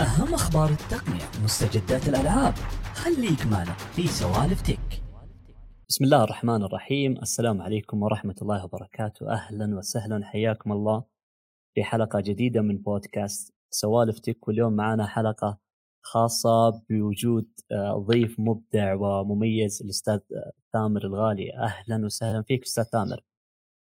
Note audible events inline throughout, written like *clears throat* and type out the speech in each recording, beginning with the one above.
أهم أخبار التقنية مستجدات الألعاب. خليك معنا في سوالف تك. بسم الله الرحمن الرحيم. السلام عليكم ورحمة الله وبركاته. أهلا وسهلا. حياكم الله في حلقة جديدة من بودكاست سوالف تك. واليوم معنا حلقة خاصة بوجود آه، ضيف مبدع ومميز الأستاذ آه، ثامر الغالي. أهلا وسهلا فيك أستاذ ثامر.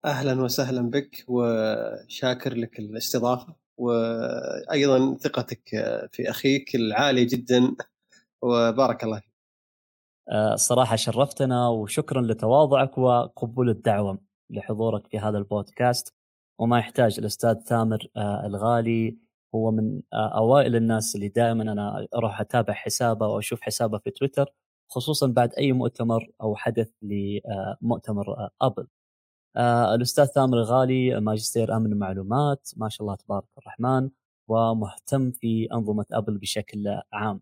أهلا وسهلا بك وشاكر لك الاستضافة. وأيضا ثقتك في أخيك العالية جدا وبارك الله فيك. آه، الصراحة شرفتنا وشكرا لتواضعك وقبول الدعوة لحضورك في هذا البودكاست. وما يحتاج الأستاذ ثامر آه، الغالي. هو من آه، أوائل الناس اللي دائما أنا أروح أتابع حسابه وأشوف حسابه في تويتر خصوصا بعد أي مؤتمر أو حدث لمؤتمر أبل. آه الأستاذ ثامر الغالي ماجستير أمن المعلومات ما شاء الله تبارك الرحمن ومهتم في أنظمة أبل بشكل عام.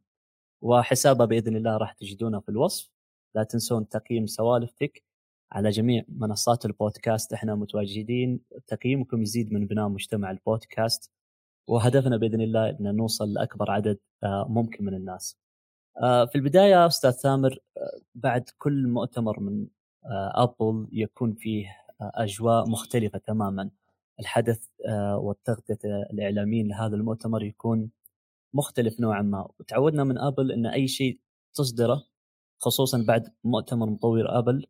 وحسابه بإذن الله راح تجدونه في الوصف. لا تنسون تقييم سوالفتك على جميع منصات البودكاست. إحنا متواجدين تقييمكم يزيد من بناء مجتمع البودكاست. وهدفنا بإذن الله إن نوصل لأكبر عدد آه، ممكن من الناس. آه، في البداية أستاذ ثامر آه، بعد كل مؤتمر من أبل يكون فيه أجواء مختلفة تماما. الحدث آه، والتغطية الإعلاميين لهذا المؤتمر يكون مختلف نوعا ما. وتعودنا من آبل إن أي شيء تصدره خصوصا بعد مؤتمر مطور آبل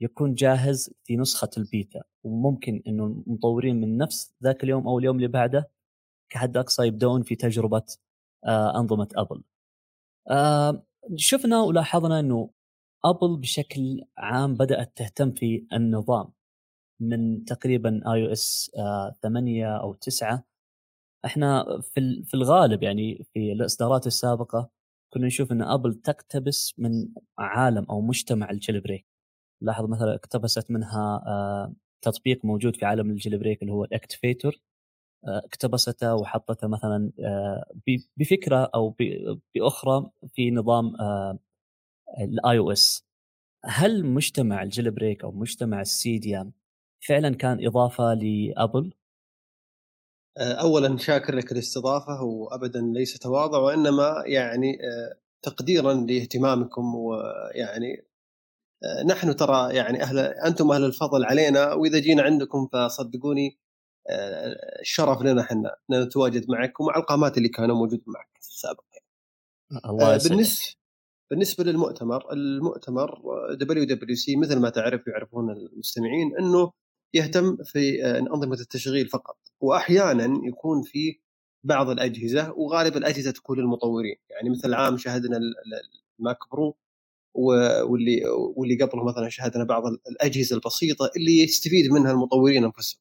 يكون جاهز في نسخة البيتا. وممكن إنه المطورين من نفس ذاك اليوم أو اليوم اللي بعده كحد أقصى يبدون في تجربة آه، أنظمة آبل. آه، شفنا ولاحظنا إنه آبل بشكل عام بدأت تهتم في النظام. من تقريبا iOS 8 أو 9 إحنا في في الغالب يعني في الإصدارات السابقة كنا نشوف إن ابل تقتبس من عالم أو مجتمع ال jailbreak لاحظ مثلا اقتبست منها آه، تطبيق موجود في عالم ال jailbreak اللي هو ال Activator آه، اقتبسته وحطته مثلا آه، بفكرة أو بأخرى في نظام ال iOS هل مجتمع ال jailbreak أو مجتمع السيديان فعلا كان إضافة لأبل؟ آه، اولا شاكر لك الاستضافة وابدا ليس تواضع وإنما يعني آه، تقديرا لاهتمامكم ويعني آه، نحن ترى يعني أهل أنتم أهل الفضل علينا وإذا جينا عندكم فصدقوني الشرف لنا إحنا نتواجد معك ومع القامات اللي كانوا موجودين معك في السابق. الله بالنسبة بالنسبة للمؤتمر المؤتمر WWDC مثل ما تعرف يعرفون المستمعين إنه يهتم في آه، أنظمة التشغيل فقط. واحيانا يكون في بعض الأجهزة وغالب الأجهزة تكون للمطورين. يعني مثل العام شاهدنا ال Mac Pro واللي واللي قبله مثلا شاهدنا بعض الأجهزة البسيطة اللي يستفيد منها المطورين أنفسهم.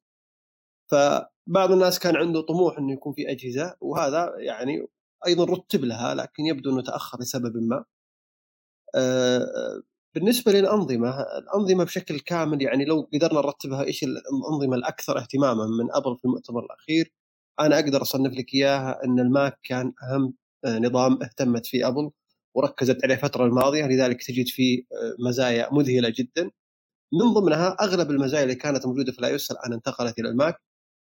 فبعض الناس كان عنده طموح إنه يكون في أجهزة وهذا يعني أيضا رتب لها لكن يبدو إنه تأخر لسبب ما. آه، بالنسبة للأنظمة الأنظمة بشكل كامل يعني لو قدرنا نرتبها إيش الأنظمة الأكثر اهتماما من أبل في المؤتمر الأخير أنا أقدر أصنف لك إياها إن ال Mac كان أهم آه، نظام اهتمت فيه أبل وركزت عليه الفترة الماضية لذلك تجد فيه آه، مزايا مذهلة جدا. من ضمنها أغلب المزايا اللي كانت موجودة في ال iOS الان انتقلت إلى ال Mac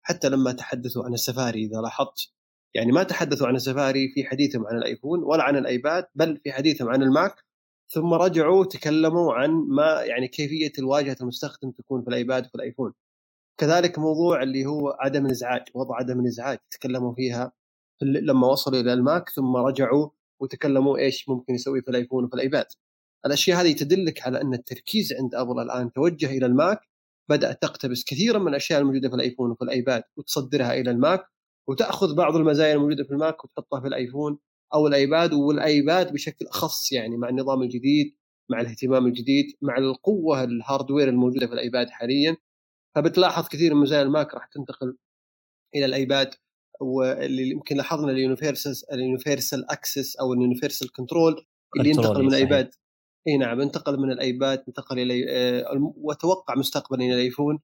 حتى لما تحدثوا عن السفاري إذا لاحظت. يعني ما تحدثوا عن السفاري في حديثهم عن ال iPhone ولا عن ال iPad بل في حديثهم عن ال Mac. ثم رجعوا تكلموا عن ما يعني كيفية الواجهة المستخدم تكون في ال iPad وفي ال iPhone. كذلك موضوع اللي هو عدم الإزعاج وضع عدم الإزعاج. تكلموا فيها لما وصلوا إلى ال Mac ثم رجعوا وتكلموا إيش ممكن يسوي في ال iPhone وفي ال iPad. الأشياء هذه تدلك على أن التركيز عند ابل الآن توجه إلى ال Mac. بدأت تقتبس كثيرا من الأشياء الموجودة في ال iPhone وفي ال iPad وتصدرها إلى ال Mac وتأخذ بعض المزايا الموجودة في الماك وتحطها في الآيفون. أو الأيباد والأيباد بشكل أخص يعني مع النظام الجديد مع الاهتمام الجديد مع القوة ال hardware الموجودة في ال iPad حاليا. فبتلاحظ كثير من مزايا ال Mac راح تنتقل إلى ال iPad واللي يمكن لاحظنا ال universal ال universal access أو ال universal control اللي ينتقل من ال iPad. إي نعم انتقل من ال iPad انتقل إلى آه، وأتوقع مستقبلا إلى ال iPhone.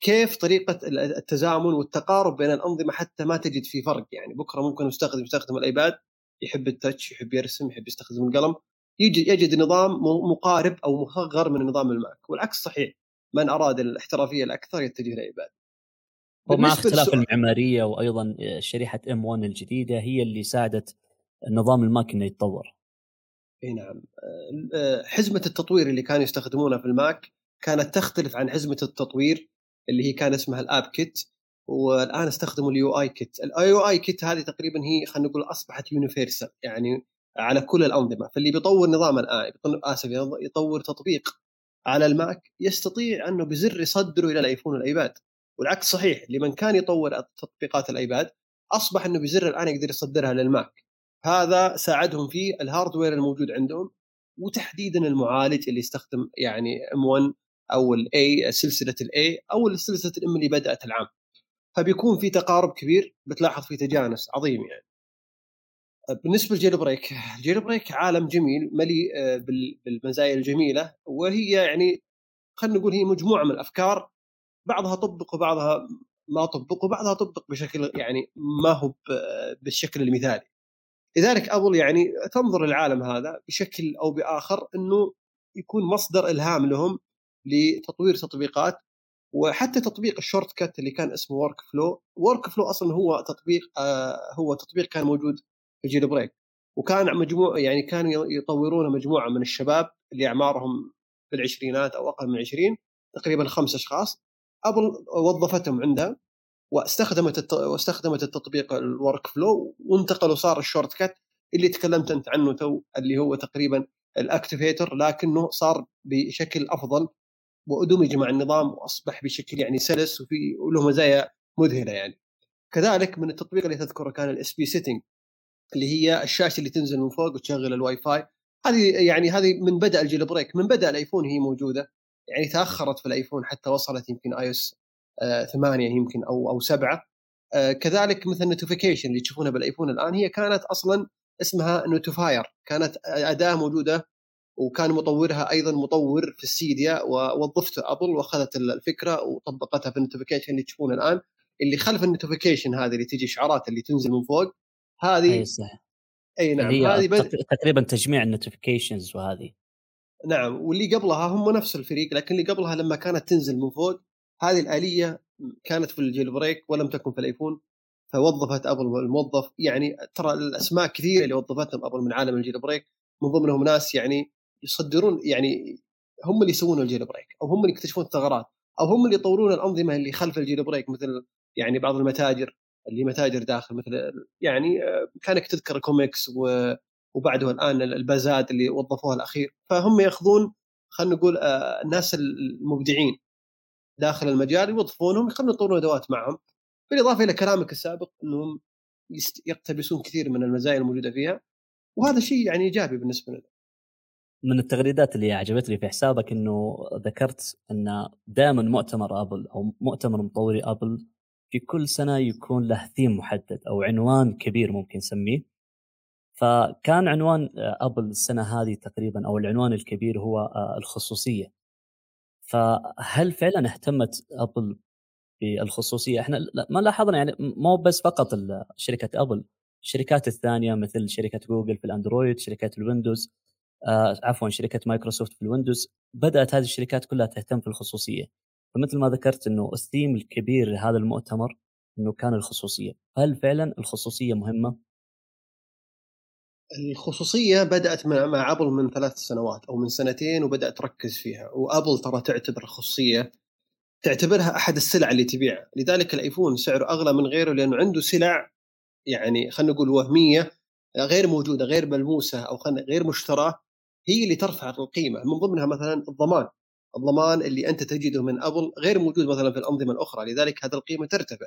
كيف طريقة التزامن والتقارب بين الأنظمة حتى ما تجد في فرق؟ يعني بكرة ممكن مستخدم يستخدم ال iPad. يحب ال touch يحب يرسم يحب يستخدم القلم. يجد يجد نظام مقارب أو مصغر من نظام ال Mac والعكس صحيح من أراد الاحترافية الأكثر يتجه ل iPad ومع اختلاف المعمارية وأيضا شريحة M1 الجديدة هي اللي ساعدت نظام ال Mac انه يتطور. إي نعم. حزمة التطوير اللي كانوا يستخدمونها في ال Mac كانت تختلف عن حزمة التطوير اللي هي كان اسمها ال AppKit. والآن استخدموا ال UIKit ال UIKit هذه تقريبا هي خلينا نقول أصبحت universal يعني على كل الأنظمة. فاللي بيطور نظام الآن آسف يطور تطبيق على ال Mac يستطيع أنه بزر يصدره إلى ال iPhone وال iPad. والعكس صحيح لمن كان يطور تطبيقات ال iPad أصبح إنه بزر الآن يقدر يصدرها لل Mac. هذا ساعدهم في ال hardware الموجود عندهم وتحديدا المعالج اللي يستخدم يعني M1 أو ال A سلسلة ال A أو سلسلة ال M اللي بدأت العام. فبيكون في تقارب كبير بتلاحظ في تجانس عظيم يعني. بالنسبة لل jailbreak ال jailbreak عالم جميل مليء آه، بالمزايا الجميلة وهي يعني خلينا نقول هي مجموعة من الأفكار بعضها طبق وبعضها ما طبق وبعضها طبق بشكل يعني ما هو بالشكل المثالي. لذلك أبل يعني تنظر العالم هذا بشكل أو بآخر إنه يكون مصدر إلهام لهم لتطوير تطبيقات وحتى تطبيق ال Shortcuts اللي كان اسمه Workflow Workflow أصلا هو تطبيق آه هو تطبيق كان موجود في jailbreak وكان مجموعه يعني كانوا يطورونه مجموعة من الشباب اللي أعمارهم في العشرينات أو أقل من 20 تقريبا خمس أشخاص. أبل وظفتهم عندها واستخدمت الت... واستخدمت التطبيق ال Workflow وانتقلوا صار ال Shortcuts اللي تكلمت أنت عنه تو اللي هو تقريبا ال Activator لكنه صار بشكل أفضل وادمج مع النظام وأصبح بشكل يعني سلس وفي وله مزايا مذهلة يعني. كذلك من التطبيق اللي تذكره كان ال SBSettings اللي هي الشاشة اللي تنزل من فوق وتشغل الواي فاي هذه يعني هذه من بدأ ال jailbreak من بدأ الآيفون هي موجودة. يعني تأخرت في الآيفون حتى وصلت يمكن iOS آه، ثمانية يمكن أو أو سبعة. آه، كذلك مثل ال notification اللي تشوفونها بالآيفون الآن هي كانت أصلا اسمها Notifier كانت أداة موجودة وكان مطورها أيضا مطور في ال Cydia ووظفته أبل وأخذت الفكرة وطبقتها في ال notification اللي تشوفونه الآن. اللي خلف ال notification هذه اللي تجي اشعارات اللي تنزل من فوق هذه أي صح. أي نعم هذه تقريبا تجميع ال notifications وهذه. نعم واللي قبلها هم نفس الفريق لكن اللي قبلها لما كانت تنزل من فوق هذه الآلية كانت في ال jailbreak ولم تكن في الآيفون فوظفت أبل الموظف يعني ترى الأسماء كثيرة اللي وظفتهم أبل من عالم ال jailbreak من ضمنهم ناس يعني يصدرون يعني هم اللي يسوون ال jailbreak أو هم اللي يكتشفون الثغرات أو هم اللي يطورون الأنظمة اللي خلف ال jailbreak مثل يعني بعض المتاجر اللي متاجر داخل مثل يعني آه، كانك تذكر Comex وبعده الآن البازات اللي وظفوها الأخير فهم ياخذون خلينا نقول آه، الناس المبدعين داخل المجال يوظفونهم يخلون يطورون أدوات معهم بالإضافة إلى كلامك السابق إنهم يقتبسون كثير من المزايا الموجودة فيها وهذا شيء يعني إيجابي بالنسبة لنا. من التغريدات اللي عجبتني في حسابك إنه ذكرت أن دائما مؤتمر آبل أو مؤتمر مطوري آبل في كل سنة يكون له ثيم محدد أو عنوان كبير ممكن نسميه. فكان عنوان آبل السنة هذه تقريبا أو العنوان الكبير هو آه، الخصوصية. فهل فعلا اهتمت آبل بالخصوصية؟ إحنا ما لاحظنا يعني مو بس فقط شركة آبل الشركات الثانية مثل شركة جوجل في الأندرويد شركات الويندوز آه عفوا شركة مايكروسوفت في الويندوز. بدأت هذه الشركات كلها تهتم في الخصوصية. فمثل ما ذكرت إنه الثيم الكبير لهذا المؤتمر إنه كان الخصوصية. هل فعلا الخصوصية مهمة؟ الخصوصية بدأت مع أبل من ثلاث سنوات أو من سنتين وبدأت تركز فيها. وأبل ترى تعتبر الخصوصيه تعتبرها أحد السلع اللي تبيعها. لذلك الآيفون سعره أغلى من غيره لأنه عنده سلع يعني خلينا نقول وهمية غير موجودة غير ملموسة أو غير مشتراه. هي اللي ترفع القيمة من ضمنها مثلا الضمان. الضمان اللي أنت تجده من أبل غير موجود مثلا في الأنظمة الأخرى لذلك هذه القيمة ترتفع.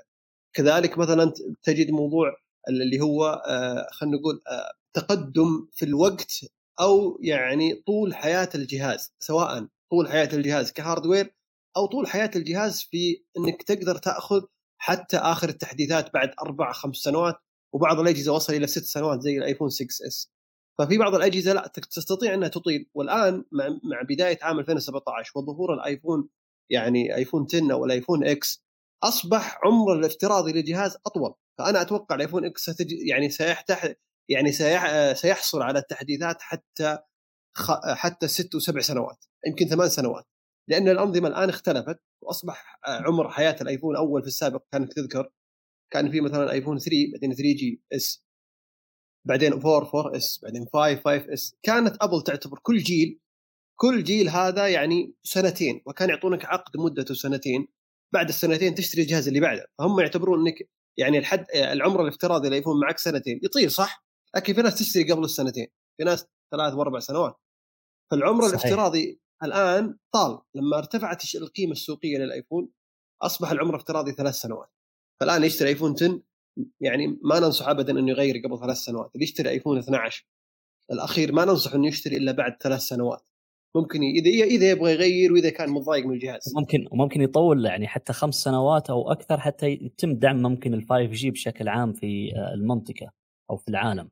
كذلك مثلا تجد موضوع اللي هو آه، خلينا نقول آه، تقدم في الوقت أو يعني طول حياة الجهاز سواء طول حياة الجهاز كهاردوير أو طول حياة الجهاز في إنك تقدر تأخذ حتى آخر التحديثات بعد أربع خمس سنوات وبعض الأجهزة وصل إلى ست سنوات زي الآيفون 6 S. ففي بعض الأجهزة لا تستطيع إنها تطيل. والآن مع مع بداية عام 2017 وظهور الآيفون يعني آيفون 10 أو الآيفون X أصبح عمر الافتراضي للجهاز أطول. فأنا أتوقع الآيفون X يعني سيحتح يعني سيح سيحصل على التحديثات حتى حتى ست وسبع سنوات يمكن ثمان سنوات. لأن الأنظمة الآن اختلفت وأصبح عمر حياة الآيفون اول في السابق كانك تذكر. كان في مثلا آيفون 3 بعدين 3 GS. بعدين 4 4 S بعدين 5 5 S. كانت أبل تعتبر كل جيل كل جيل هذا يعني سنتين وكان يعطونك عقد مدته سنتين. بعد السنتين تشتري الجهاز اللي بعده. فهم يعتبرون إنك يعني الحد العمر الافتراضي اللي يكون معك سنتين. يطير صح؟ لكن في ناس تشتري قبل السنتين. في ناس ثلاث وأربع سنوات. فالعمر صحيح. الافتراضي الآن طال. لما ارتفعت القيمة السوقية للآيفون أصبح العمر الافتراضي ثلاث سنوات. فالآن يشتري آيفون 10 يعني ما ننصح ابدا أنه يغير قبل ثلاث سنوات. اللي يشتري آيفون 12 الأخير ما ننصح أنه يشتري إلا بعد ثلاث سنوات. ممكن إذا إذا يبغى يغير وإذا كان متضايق من الجهاز. ممكن ممكن يطول يعني حتى خمس سنوات أو أكثر حتى يتم دعم ممكن ال 5 G بشكل عام في آه، المنطقة أو في العالم.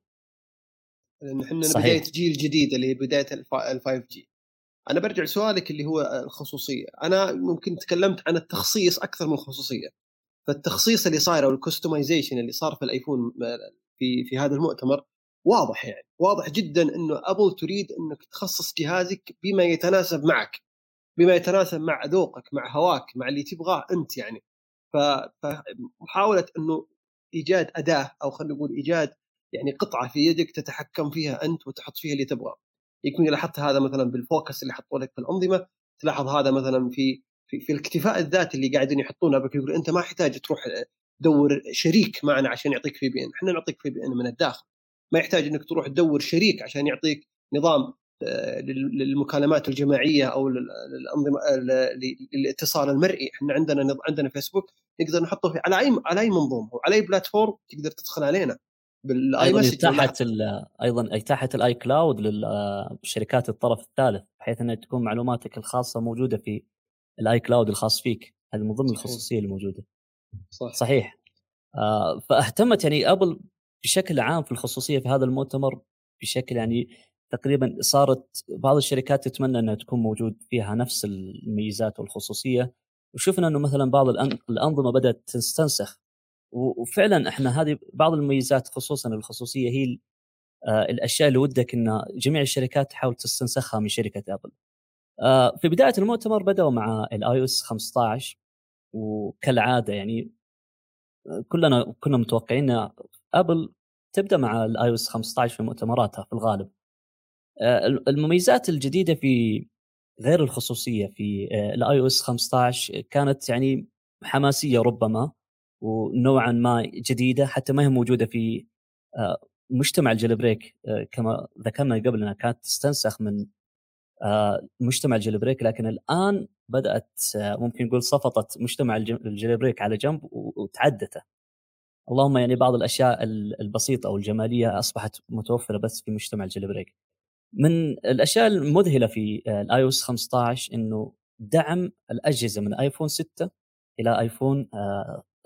لأن إحنا بداية جيل جديد اللي هي بداية ال 5 G أنا برجع لسؤالك اللي هو الخصوصية. أنا ممكن تكلمت عن التخصيص أكثر من الخصوصية. فالتخصيص اللي صاير أو ال customization اللي صار في الآيفون في في هذا المؤتمر واضح يعني واضح جدا إنه أبل تريد إنك تخصص جهازك بما يتناسب معك بما يتناسب مع ذوقك مع هواك مع اللي تبغاه أنت يعني. فمحاوله إنه إيجاد أداة أو خلينا نقول إيجاد يعني قطعة في يدك تتحكم فيها أنت وتحط فيها اللي تبغاه. يكون لاحظت هذا مثلا بال focus اللي حطوا لك في الأنظمة تلاحظ هذا مثلا في في, في الاكتفاء الذاتي اللي قاعدين يحطونه بك يقول أنت ما يحتاج تروح تدور شريك معنا عشان يعطيك VPN. إحنا نعطيك VPN من الداخل. ما يحتاج إنك تروح تدور شريك عشان يعطيك نظام آه، للمكالمات الجماعية أو للأنظمة للاتصال المرئي. إحنا عندنا عندنا FaceTime نقدر نحطه في على أي على أي منظومة وعلى أي platform تقدر تدخل علينا بال iMessage اتاحت أيضا اتاحت ال iCloud للشركات الطرف الثالث بحيث ان تكون معلوماتك الخاصة موجودة في ال iCloud الخاص فيك. هذه من ضمن الخصوصية الموجودة. صح صحيح. آه فاهتمت يعني أبل بشكل عام في الخصوصية في هذا المؤتمر بشكل يعني تقريبا صارت بعض الشركات تتمنى أنها تكون موجود فيها نفس الميزات والخصوصية. وشفنا أنه مثلا بعض الأنظمة بدأت تستنسخ. وفعلا إحنا هذه بعض المميزات خصوصا الخصوصية هي آه، الأشياء اللي ودك إن جميع الشركات تحاول تستنسخها من شركة أبل. آه، في بداية المؤتمر بدأوا مع ال iOS 15 وكالعادة يعني آه، كلنا كنا متوقعين ابل تبدأ مع ال iOS 15 في مؤتمراتها في الغالب. المميزات الجديدة في غير الخصوصية في ال iOS 15 كانت يعني حماسية ربما ونوعا ما جديدة حتى ما هي موجودة في آه، مجتمع ال jailbreak آه، كما ذكرنا قبل إنها كانت تستنسخ من آه، مجتمع ال jailbreak لكن الآن بدأت ممكن نقول صفطت مجتمع ال jailbreak على جنب وتعدته. اللهم يعني بعض الأشياء البسيطة أو الجمالية أصبحت متوفرة بس في مجتمع ال jailbreak من الأشياء المذهلة في ال iOS 15 إنه دعم الأجهزة من آيفون 6 إلى آيفون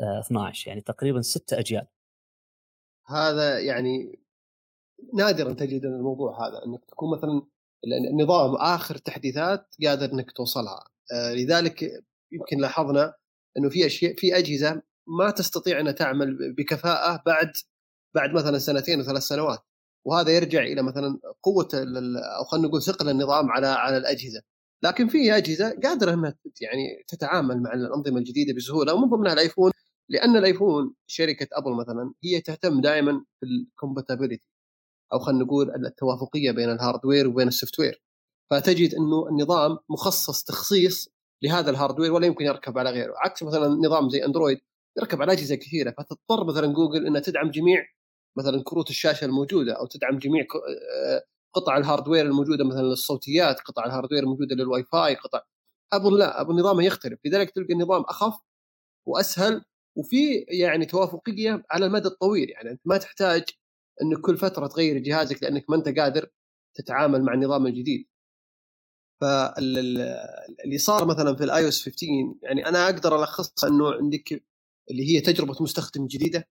12 يعني تقريبا ست أجيال. هذا يعني نادرا تجد الموضوع هذا إنك تكون مثلا النظام آخر تحديثات قادر إنك توصلها. آه، لذلك يمكن لاحظنا إنه في أشياء في أجهزة ما تستطيع إنها تعمل بكفاءة بعد بعد مثلا سنتين وثلاث سنوات. وهذا يرجع إلى مثلا قوة أو خلينا نقول ثقل النظام على على الأجهزة. لكن في أجهزة قادرة إنها يعني تتعامل مع الأنظمة الجديدة بسهولة ومن ضمنها الأيفون. لأن الأيفون شركة أبل مثلا هي تهتم دائما بال compatibility أو خلينا نقول التوافقية بين ال hardware وبين ال software فتجد إنه النظام مخصص تخصيص لهذا ال hardware ولا يمكن يركب على غيره. عكس مثلا نظام زي اندرويد يركب على أجهزة كثيرة فتضطر مثلا جوجل إنها تدعم جميع مثلا كروت الشاشة الموجودة أو تدعم جميع آه، قطع ال hardware الموجودة مثلا للصوتيات قطع ال hardware الموجودة للواي فاي قطع. ابل لا ابل نظامه يختلف. لذلك تلقى النظام أخف وأسهل وفي يعني توافقية على المدى الطويل. يعني أنت ما تحتاج انك كل فترة تغير جهازك لأنك ما أنت قادر تتعامل مع النظام الجديد. فاللي صار مثلا في ال iOS 15 يعني أنا أقدر ألخصها إنه عندك اللي هي تجربة مستخدم جديدة.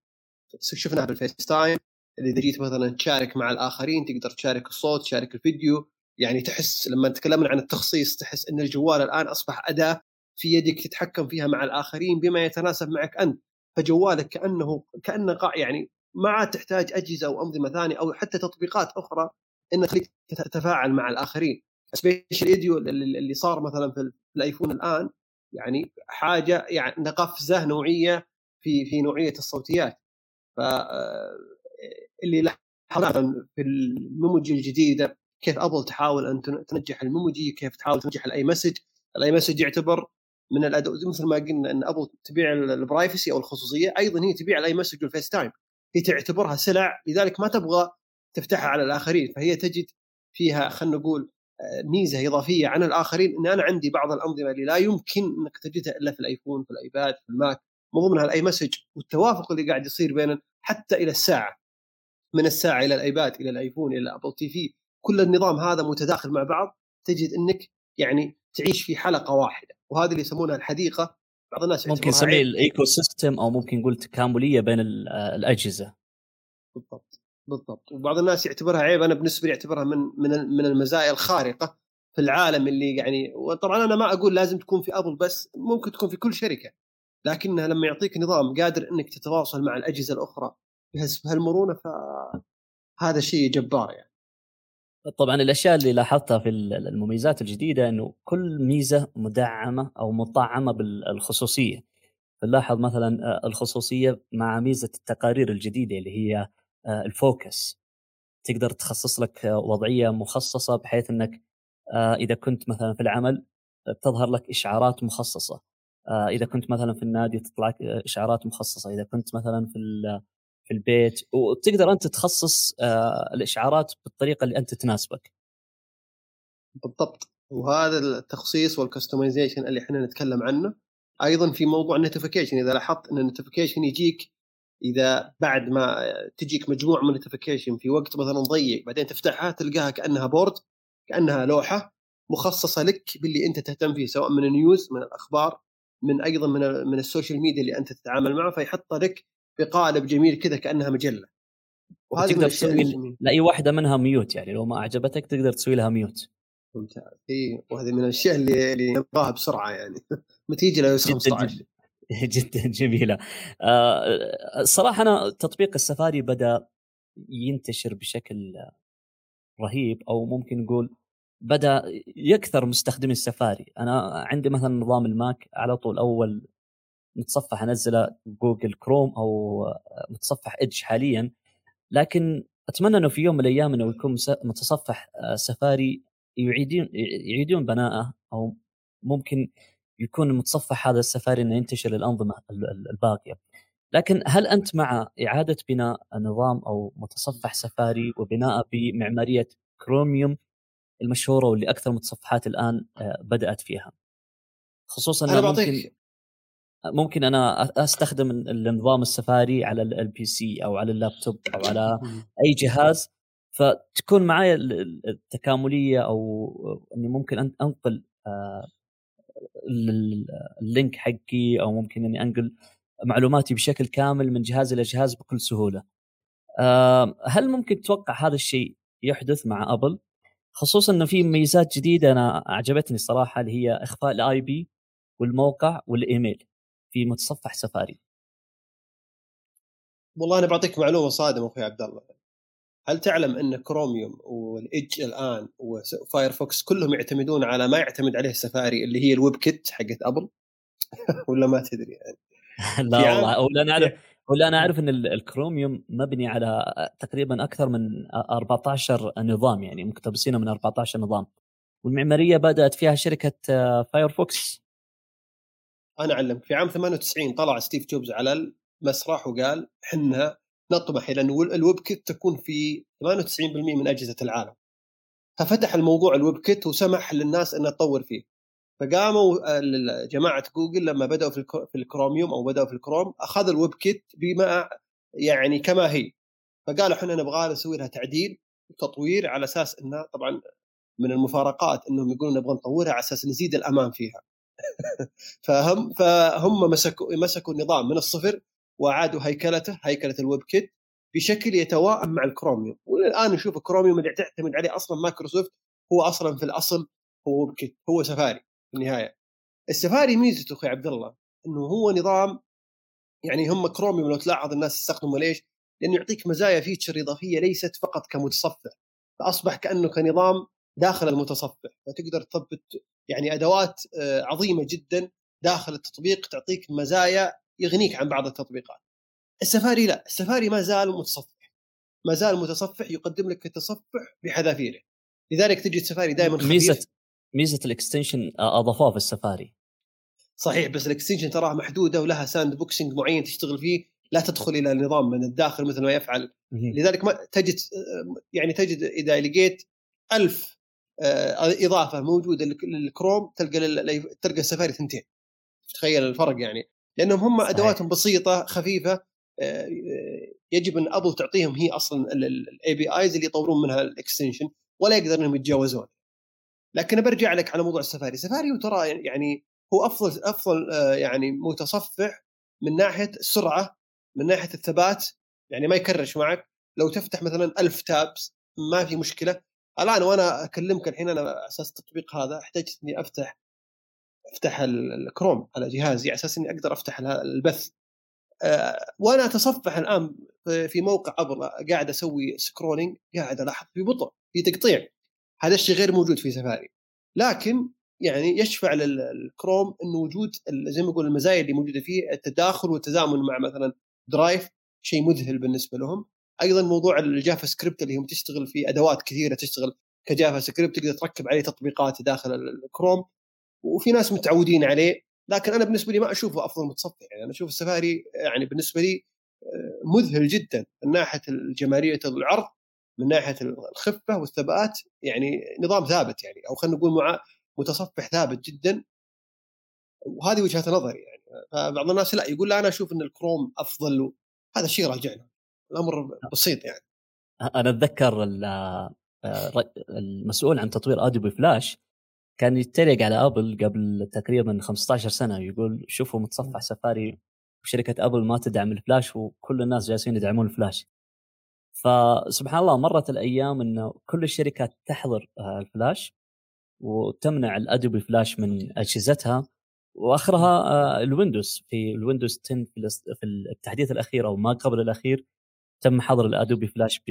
شفناها بال FaceTime اللي إذا جيت مثلا تشارك مع الآخرين تقدر تشارك الصوت تشارك الفيديو. يعني تحس لما تكلمنا عن التخصيص تحس إن الجوال الآن أصبح أداة في يدك تتحكم فيها مع الآخرين بما يتناسب معك أنت. فجوالك كأنه كأنه يعني ما عاد تحتاج أجهزة أو أنظمة ثانية أو حتى تطبيقات أخرى انها تخليك تتفاعل مع الآخرين. spatial audio اللي صار مثلا في الآيفون الآن يعني حاجة يعني قفزه نوعية في في نوعية الصوتيات. ف اللي في ال Memoji الجديدة كيف أبل تحاول أن تنجح ال Memoji كيف تحاول تنجح ال iMessage. ال iMessage يعتبر من الاداء مثل ما قلنا إن أبل تبيع ال privacy أو الخصوصية أيضا هي تبيع ال iMessage وال FaceTime. هي تعتبرها سلع لذلك ما تبغى تفتحها على الآخرين فهي تجد فيها خلينا نقول آه، ميزة إضافية عن الآخرين. إن أنا عندي بعض الأنظمة اللي لا يمكن إنك تجدها إلا في الآيفون في الآيباد في الماك من ضمنها ال iMessage والتوافق اللي قاعد يصير بين حتى إلى الساعة من الساعة إلى الآيباد إلى الآيفون إلى Apple TV كل النظام هذا متداخل مع بعض تجد إنك يعني تعيش في حلقة واحدة وهذه اللي يسمونها الحديقة بعض الناس ممكن نسميه الايكو سيستم أو ممكن نقول تكامليه بين الأجهزة. بالضبط بالضبط. وبعض الناس يعتبرها عيب. أنا بالنسبة لي أعتبرها من من من المزايا الخارقة في العالم اللي يعني وطبعا أنا ما أقول لازم تكون في أبل بس ممكن تكون في كل شركة. لكنها لما يعطيك نظام قادر إنك تتواصل مع الأجهزة الأخرى بهالمرونة فهذا شيء جبار يعني. طبعا الأشياء اللي لاحظتها في المميزات الجديدة إنه كل ميزة مدعمة أو مطعمة بالخصوصية. نلاحظ مثلا آه، الخصوصية مع ميزة التقارير الجديدة اللي هي آه، ال focus. تقدر تخصص لك آه، وضعية مخصصة بحيث إنك إذا كنت مثلا في العمل تظهر لك إشعارات مخصصة. إذا كنت مثلا في النادي تطلع إشعارات مخصصة. إذا كنت مثلا في في البيت وتقدر أنت تخصص الإشعارات بالطريقة اللي أنت تناسبك. بالضبط. وهذا التخصيص وال customization اللي إحنا نتكلم عنه أيضا في موضوع ال notification إذا لاحظت إن ال notification يجيك إذا بعد ما تجيك مجموعة من ال notification في وقت مثلا ضيق بعدين تفتحها تلقاها كأنها board كأنها لوحة مخصصة لك باللي أنت تهتم فيه سواء من ال news من الأخبار من أيضا من من ال social media اللي أنت تتعامل معه فيحط لك بقالب جميل كذا كأنها مجلة. وهذه تقدر تسوي لأي واحدة منها mute يعني لو ما أعجبتك تقدر تسوي لها mute. ممتاز. إي وهذه من الأشياء اللي اللي نبغاها بسرعة يعني. متى يجي ال iOS 15 جدا جميلة. الصراحة أنا تطبيق السفاري بدأ ينتشر بشكل رهيب أو ممكن نقول بدأ يكثر مستخدمي السفاري. أنا عندي مثلا نظام الماك على طول أول متصفح انزله Google Chrome أو متصفح Edge حاليا لكن اتمنى انه في يوم من الأيام انه يكون متصفح سفاري يعيدون يعيدون بناءه أو ممكن يكون المتصفح هذا السفاري انه ينتشر للأنظمة الباقية. لكن هل انت مع اعادة بناء نظام أو متصفح سفاري وبناءه بمعمارية كروميوم المشهورة واللي أكثر متصفحات الآن آه، بدأت فيها؟ خصوصا أنا بعطيك ممكن أنا أستخدم النظام السفاري على ال PC أو على اللابتوب أو على أي جهاز فتكون معي التكاملية أو إني ممكن أنقل آه، ال link حقي أو ممكن إني أنقل معلوماتي بشكل كامل من جهاز إلى جهاز بكل سهولة. هل ممكن تتوقع هذا الشيء يحدث مع أبل؟ خصوصا إنه في ميزات جديدة أنا أعجبتني الصراحه اللي هي إخفاء ال IP والموقع والإيميل في متصفح سفاري. والله أنا بعطيك معلومة صادمة أخوي عبد الله. هل تعلم أن Chromium وال Edge الآن و Firefox كلهم يعتمدون على ما يعتمد عليه سفاري اللي هي ال WebKit حقت ابل *laughs* ولا ما تدري يعني. *laughs* لا والله ولا أنا أعرف *laughs* ولا أنا أعرف إن الكروميوم مبني على تقريبا أكثر من 14 نظام يعني مقتبسين من 14 نظام. والمعمارية بدأت فيها شركة Firefox أنا أعلمك في عام 98 طلع ستيف جوبز على المسرح وقال إحنا نطمح إلى أن ال WebKit تكون في 98% من أجهزة العالم. ففتح الموضوع ال WebKit وسمح للناس انها تطور فيه. فقاموا جماعة جوجل لما بدأوا في الكروميوم أو بدأوا في الكروم أخذوا ال WebKit بما يعني كما هي. فقالوا إحنا نبغى نسوي لها تعديل وتطوير على أساس انها طبعا من المفارقات إنهم يقولون نبغى نطورها على أساس نزيد الأمان فيها. *laughs* فهم فهم مسكوا مسكوا النظام من الصفر واعادوا هيكلته هيكلة ال WebKit بشكل يتواءم مع الكروميوم والآن نشوف الكروميوم اللي تعتمد عليه أصلا مايكروسوفت هو أصلا في الأصل هو WebKit هو سفاري في النهاية السفاري ميزته أخوي عبد الله إنه هو نظام يعني هم كروميوم لو تلاحظ الناس تستخدمه ليش؟ لأنه يعطيك مزايا feature إضافية ليست فقط كمتصفح فأصبح كأنه كنظام داخل المتصفح فتقدر تثبت يعني أدوات آه، عظيمة جدا داخل التطبيق تعطيك مزايا يغنيك عن بعض التطبيقات. السفاري لا السفاري ما زال متصفح. ما زال متصفح يقدم لك التصفح بحذافيره. لذلك تجد سفاري دائما خفيف. ميزة ميزة ال extension أضافوها في السفاري. صحيح بس ال extension تراها محدودة ولها sandboxing معين تشتغل فيه لا تدخل إلى النظام من الداخل مثل ما يفعل. لذلك ما تجد يعني تجد إذا لقيت ألف آه، إضافة موجودة للكروم تلقى تلقى السفاري ثنتين. تخيل الفرق يعني. لأنهم هم صحيح. أدواتهم بسيطة خفيفة آه، يجب أن ابل تعطيهم هي أصلا ال APIs اللي يطورون منها ال extension ولا يقدر إنهم يتجاوزون. لكن برجع لك على موضوع السفاري. سفاري ترى يعني هو أفضل أفضل آه، يعني متصفح من ناحية السرعة من ناحية الثبات. يعني ما يكرش معك. لو تفتح مثلا ألف tabs ما في مشكلة. الآن وأنا أكلمك الحين أنا على أساس التطبيق هذا احتجت إني أفتح أفتح الكروم على جهازي على أساس إني أقدر أفتح البث. أه وأنا أتصفح الآن في موقع أبل قاعد أسوي scrolling قاعد ألاحظ في بطء في تقطيع. هذا الشيء غير موجود في سفاري. لكن يعني يشفع للكروم انه وجود زي ما يقول المزايا اللي موجودة فيه التداخل والتزامن مع مثلا Drive شيء مذهل بالنسبة لهم. أيضا موضوع ال JavaScript اللي هم تشتغل في أدوات كثيرة تشتغل ك JavaScript تقدر تركب عليه تطبيقات داخل الكروم وفي ناس متعودين عليه لكن أنا بالنسبة لي ما أشوفه أفضل متصفح يعني أنا أشوف السفاري يعني بالنسبة لي آه، مذهل جدا من ناحية الجمالية العرض من ناحية الخفة والثبات. يعني نظام ثابت يعني أو خلينا نقول مع متصفح ثابت جدا. وهذه وجهة نظري يعني. فبعض الناس لا يقول لا أنا أشوف إن الكروم أفضل هذا شيء راجعنا. الأمر بسيط يعني. أنا أتذكر آه، المسؤول عن تطوير Adobe Flash كان يتريق على أبل قبل تقريبا 15 سنة يقول شوفوا متصفح سفاري وشركه أبل ما تدعم الفلاش وكل الناس جالسين يدعمون الفلاش. فسبحان الله مرت الأيام إنه كل الشركات تحظر آه، الفلاش وتمنع ال Adobe Flash من أجهزتها وآخرها آه، الويندوز. في الويندوز 10 في التحديث الأخير أو ما قبل الأخير تم حظر ال Adobe Flash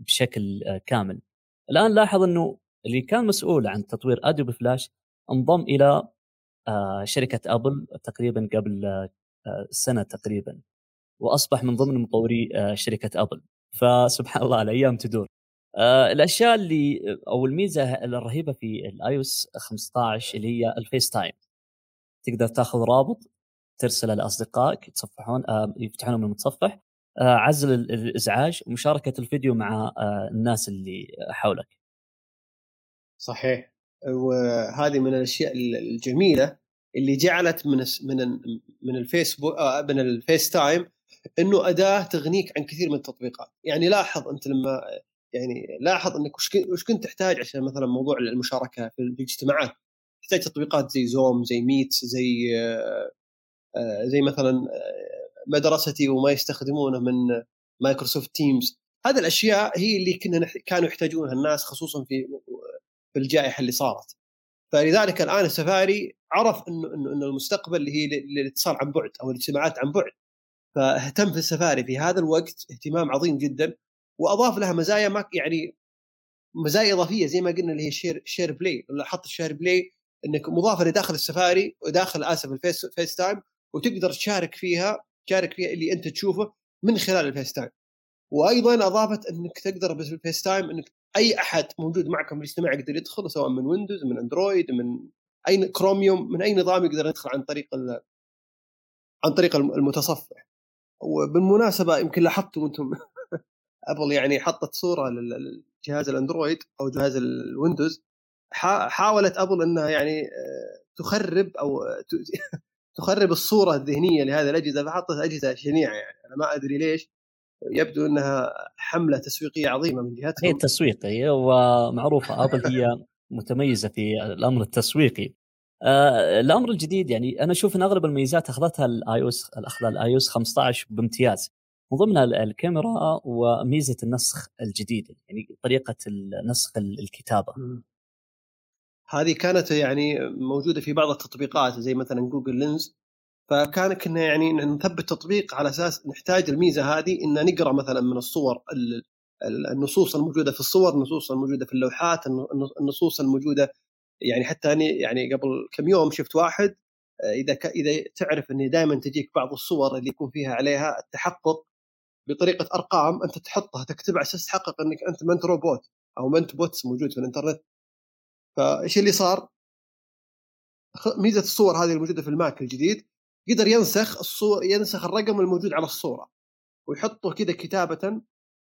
بشكل آه، كامل. الآن لاحظ إنه اللي كان مسؤول عن تطوير Adobe Flash انضم إلى شركة ابل تقريبا قبل سنة تقريبا وأصبح من ضمن مطوري شركة ابل فسبحان الله الأيام تدور. آه الأشياء اللي أو الميزة الرهيبة في ال iOS 15 اللي هي ال FaceTime تقدر تاخذ رابط ترسله لأصدقائك يتصفحون آه يفتحونه من المتصفح آه عزل الإزعاج ومشاركة الفيديو مع آه الناس اللي حولك. صحيح. وهذه من الأشياء الجميلة اللي جعلت من من من الفيسبوك آه من ال FaceTime إنه أداة تغنيك عن كثير من التطبيقات. يعني لاحظ أنت لما يعني لاحظ إنك وش كنت تحتاج عشان مثلا موضوع المشاركة في الاجتماعات؟ تحتاج تطبيقات زي Zoom زي Meet زي آه، آه، زي مثلا آه، مدرستي وما يستخدمونه من Microsoft Teams. هذه الأشياء هي اللي كنا كانوا يحتاجونها الناس خصوصا في في الجائحة اللي صارت. فلذلك الآن السفاري عرف إنه إنه المستقبل اللي هي الاتصال عن بعد أو الاجتماعات عن بعد. فاهتم في السفاري في هذا الوقت اهتمام عظيم جدا وأضاف لها مزايا ما يعني مزايا إضافية زي ما قلنا اللي هي Share SharePlay حط ال SharePlay إنك مضافة لداخل السفاري وداخل آسف ال Face FaceTime وتقدر تشارك فيها تشارك فيها اللي أنت تشوفه من خلال ال FaceTime. وأيضا أضافت إنك تقدر بال FaceTime إنك أي أحد موجود معكم في الاجتماع يقدر يدخل سواء من ويندوز من أندرويد من أي كروميوم من أي نظام يقدر يدخل عن طريق عن طريق المتصفح. وبالمناسبة يمكن لاحظتم أنتم *laughs* أبل يعني حطت صورة للجهاز الأندرويد أو جهاز الويندوز. حاولت أبل إنها يعني آه، تخرب أو تخرب الصورة الذهنية لهذه الأجهزة فحطت أجهزة شنيعه يعني. أنا ما أدري ليش يبدو إنها حملة تسويقية عظيمة من جهتهم. هي تسويقيه ومعروفة ابل هي متميزة في الأمر التسويقي. آه الأمر الجديد يعني أنا أشوف إن أغلب الميزات أخذتها ال iOS أخذها ال iOS 15 بامتياز. من ضمنها الكاميرا وميزة النسخ الجديد يعني طريقة نسخ الكتابة. هذه كانت يعني موجودة في بعض التطبيقات زي مثلا Google Lens فكان كنا يعني نثبت تطبيق على أساس نحتاج الميزة هذه إن نقرأ مثلا من الصور النصوص الموجودة في الصور النصوص الموجودة في اللوحات النصوص الموجودة يعني حتى أنا يعني قبل كم يوم شفت واحد إذا ك... إذا تعرف ان دائما تجيك بعض الصور اللي يكون فيها عليها التحقق بطريقة أرقام أنت تحطها تكتبها على أساس تحقق إنك أنت ما انت روبوت أو ما انت bots موجود في الإنترنت. فإيش اللي صار؟ ميزة الصور هذه الموجودة في الماك الجديد قدر ينسخ الصور ينسخ الرقم الموجود على الصورة ويحطه كذا كتابة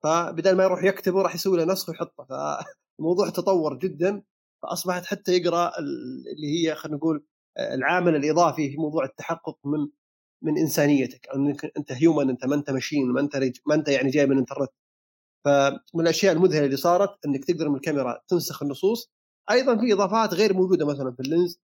فبدل ما يروح يكتبه راح يسوي له نسخ ويحطه فالموضوع تطور جدا فأصبحت حتى يقرأ اللي هي خلينا نقول العامل الإضافي في موضوع التحقق من من إنسانيتك إنك أنت هيومن أنت ما أنت ماشين ما أنت ما أنت يعني جاي من الانترنت فمن الأشياء المذهلة اللي صارت إنك تقدر من الكاميرا تنسخ النصوص أيضا في إضافات غير موجودة مثلا في اللينز.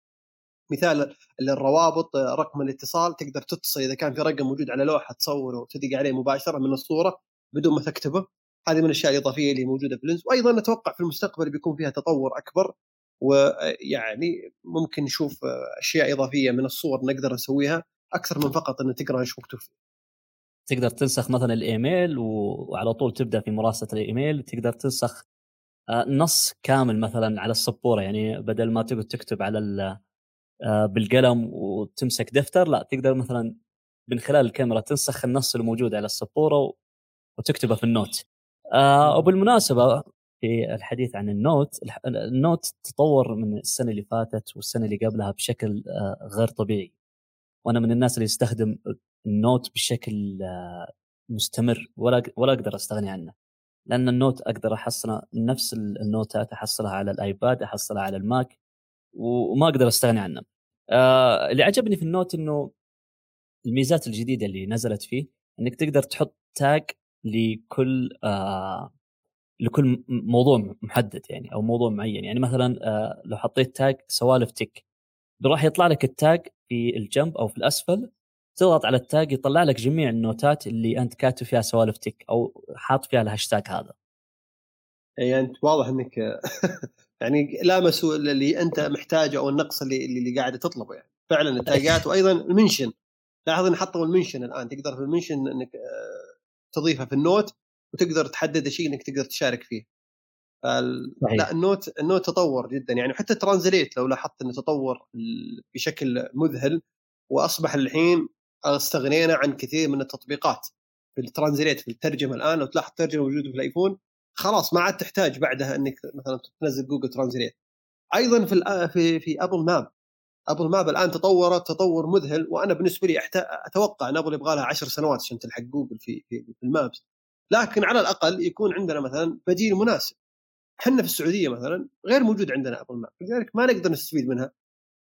مثال الروابط رقم الاتصال تقدر تتصل إذا كان في رقم موجود على لوحة تصوره وتدق عليه مباشرة من الصورة بدون ما تكتبه. هذه من الأشياء الإضافية اللي موجودة في اللينز. وأيضا نتوقع في المستقبل بيكون فيها تطور أكبر ويعني ممكن نشوف أشياء إضافية من الصور نقدر نسويها أكثر من فقط إن تقرأ إيش مكتوب فيه. تقدر تنسخ مثلا الإيميل وعلى طول تبدأ في مراسلة الإيميل تقدر تنسخ نص كامل مثلا على السبورة. يعني بدل ما تقعد تكتب على آه، بالقلم وتمسك دفتر لا تقدر مثلا من خلال الكاميرا تنسخ النص الموجود على السبورة وتكتبه في ال Note. آه وبالمناسبة في الحديث عن ال Note ال Note تطور من السنة اللي فاتت والسنة اللي قبلها بشكل آه غير طبيعي. وأنا من الناس اللي يستخدم ال Note بشكل آه مستمر ولا ولا أقدر أستغني عنه. لأن ال Note أقدر أحصله نفس ال notes أحصلها على الآيباد أحصلها على الماك وما أقدر أستغني عنه. آه اللي عجبني في ال Note إنه الميزات الجديدة اللي نزلت فيه إنك تقدر تحط tag لكل آه لكل موضوع محدد يعني أو موضوع معين يعني مثلا آه لو حطيت tag سوالف Tech راح يطلع لك ال tag في الجنب أو في الأسفل تضغط على ال tag يطلع لك جميع النوتات اللي أنت كاتب فيها سوالف Tech أو حاط فيها الهاشتاج هذا. يعني أنت واضح إنك *laughs* يعني لامسوا اللي أنت محتاجه أو النقص اللي اللي قاعد تطلبه يعني. فعلا التاجات *laughs* وأيضا ال mention لاحظ إن حطوا ال mention الآن. تقدر في ال mention إنك آه، تضيفها في ال Note وتقدر تحدد شيء إنك تقدر تشارك فيه. لا ال Note ال Note تطور جدا يعني. حتى Translate لو لاحظت انه تطور بشكل مذهل وأصبح الحين أستغنينا عن كثير من التطبيقات في ال Translate في الترجمة الآن لو تلاحظ الترجمة موجودة في الآيفون خلاص ما عاد تحتاج بعدها إنك مثلا تنزل Google Translate. أيضا في في في Apple Map. Apple Map الآن تطورت تطور مذهل وأنا بالنسبة لي أتوقع إن أبل يبغى لها 10 سنوات عشان تلحق جوجل في في, في ال Maps. لكن على الأقل يكون عندنا مثلا بديل مناسب. إحنا في السعودية مثلا غير موجود عندنا Apple Map لذلك ما نقدر نستفيد منها.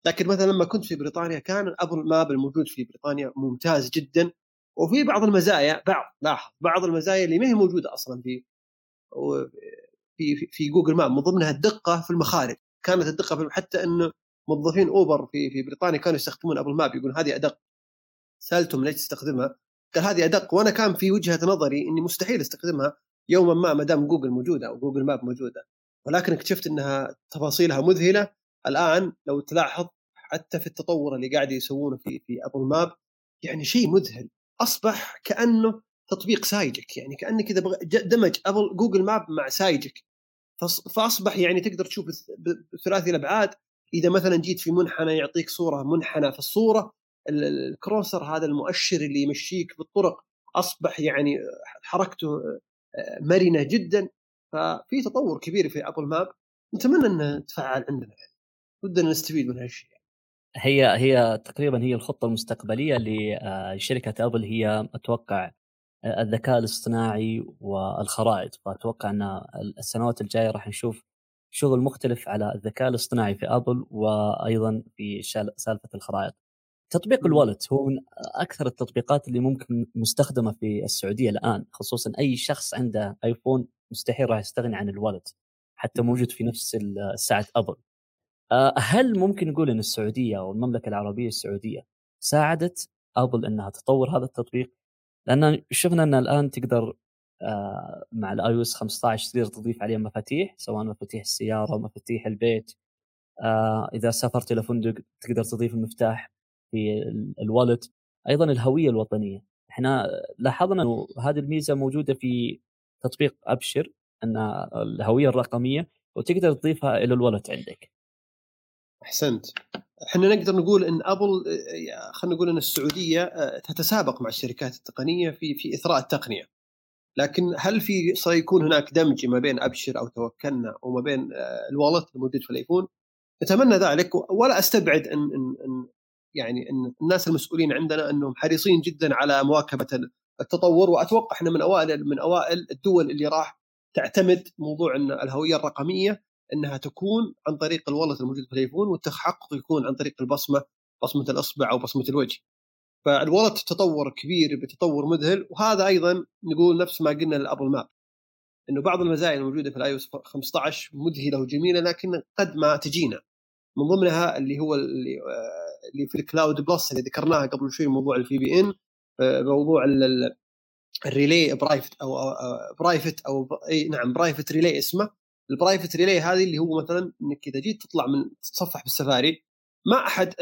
لكن مثلا لما كنت في بريطانيا كان Apple Map الموجود في بريطانيا ممتاز جدا وفي بعض المزايا بعض لاحظ بعض المزايا اللي ما هي موجودة أصلا في في في Google Map من ضمنها الدقة في المخارج. كانت الدقة في حتى انه موظفين أوبر في في بريطانيا كانوا يستخدمون Apple Map يقول هذه أدق. سألتهم ليش تستخدمها؟ قال هذه أدق وأنا كان في وجهة نظري إني مستحيل أستخدمها يوما ما ما دام جوجل موجودة أو Google Map موجودة. ولكن اكتشفت إنها تفاصيلها مذهلة الآن لو تلاحظ حتى في التطور اللي قاعد يسوونه في في Apple Map يعني شيء مذهل. أصبح كأنه تطبيق Sygic يعني كأنك كذا دمج Apple Google Map مع Sygic. فأصبح يعني تقدر تشوف ثلاثي الأبعاد. إذا مثلا جيت في منحنى يعطيك صورة منحنى في الصورة ال cursor هذا المؤشر اللي يمشيك بالطرق أصبح يعني حركته آه، مرنة جدا. ففي تطور كبير في Apple Map نتمنى أنه تفعل عندنا. يعني ودنا نستفيد من هالشيء هي هي تقريبا هي الخطة المستقبلية لشركه أبل هي أتوقع آه، الذكاء الاصطناعي والخرائط فأتوقع أن السنوات الجاية راح نشوف شغل مختلف على الذكاء الاصطناعي في أبل وأيضا في سالفة الخرائط. تطبيق الوالت هو من أكثر التطبيقات اللي ممكن مستخدمة في السعودية الآن خصوصا أي شخص عنده آيفون مستحيل راح يستغني عن الوالت حتى موجود في نفس ساعة أبل. آه، هل ممكن نقول إن السعودية أو المملكة العربية السعودية ساعدت أبل إنها تطور هذا التطبيق؟ لأن شفنا إن الآن تقدر آه، مع ال iOS 15 تقدر تضيف عليه مفاتيح سواء مفاتيح السيارة مفاتيح البيت آه، إذا سافرت إلى فندق تقدر تضيف المفتاح في ال Wallet. أيضا الهوية الوطنية. إحنا لاحظنا إنه هذه الميزة موجودة في تطبيق أبشر إن الهوية الرقمية وتقدر تضيفها إلى الوالت عندك. أحسنت. إحنا نقدر نقول إن أبل خلينا نقول إن السعودية آه، تتسابق مع الشركات التقنية في في إثراء التقنية. لكن هل في سيكون هناك دمج ما بين أبشر أو توكلنا وما بين آه، الوالت الموجود في الآيفون؟ نتمنى ذلك ولا أستبعد إن إن, إن يعني إن الناس المسؤولين عندنا إنهم حريصين جدا على مواكبة التطور. وأتوقع إحنا من أوائل من أوائل الدول اللي راح تعتمد موضوع الهوية الرقمية. إنها تكون عن طريق ال Wallet الموجود في الايفون والتحقق يكون عن طريق البصمة بصمة الأصبع أو بصمة الوجه. فال Wallet تطور كبير بتطور مذهل وهذا أيضا نقول نفس ما قلنا لل Apple Map. إنه بعض المزايا الموجودة في ال i 15 مذهلة وجميلة لكن قد ما تجينا. من ضمنها اللي هو اللي, آه، اللي في ال Cloud Plus اللي ذكرناها قبل شوي موضوع ال VPN موضوع ال Relay Private أو Private أو إي نعم Private Relay اسمه. ال Private Relay هذه اللي هو مثلا إنك إذا جيت تطلع من تتصفح بالسفاري ما أحد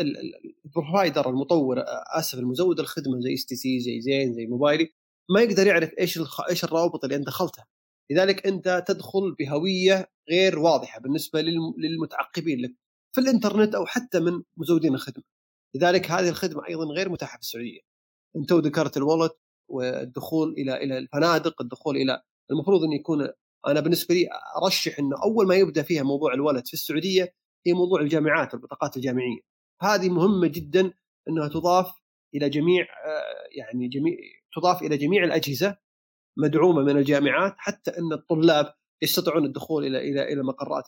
ال provider المطور آسف المزود الخدمة زي STC زي زين زي موبايلي ما يقدر يعرف إيش إيش الروابط اللي أنت دخلتها. لذلك أنت تدخل بهوية غير واضحة بالنسبة للمتعقبين لك في الإنترنت أو حتى من مزودين الخدمة. لذلك هذه الخدمة أيضا غير متاحة في السعودية. أنت ذكرت الوالت والدخول إلى إلى الفنادق الدخول إلى المفروض انه يكون أنا بالنسبة لي أرشح إنه أول ما يبدأ فيها موضوع الولد في السعودية هي موضوع الجامعات والبطاقات الجامعية. هذه مهمة جدا إنها تضاف إلى جميع آه، يعني جميع تضاف إلى جميع الأجهزة مدعومة من الجامعات حتى إن الطلاب يستطيعون الدخول إلى إلى إلى مقرات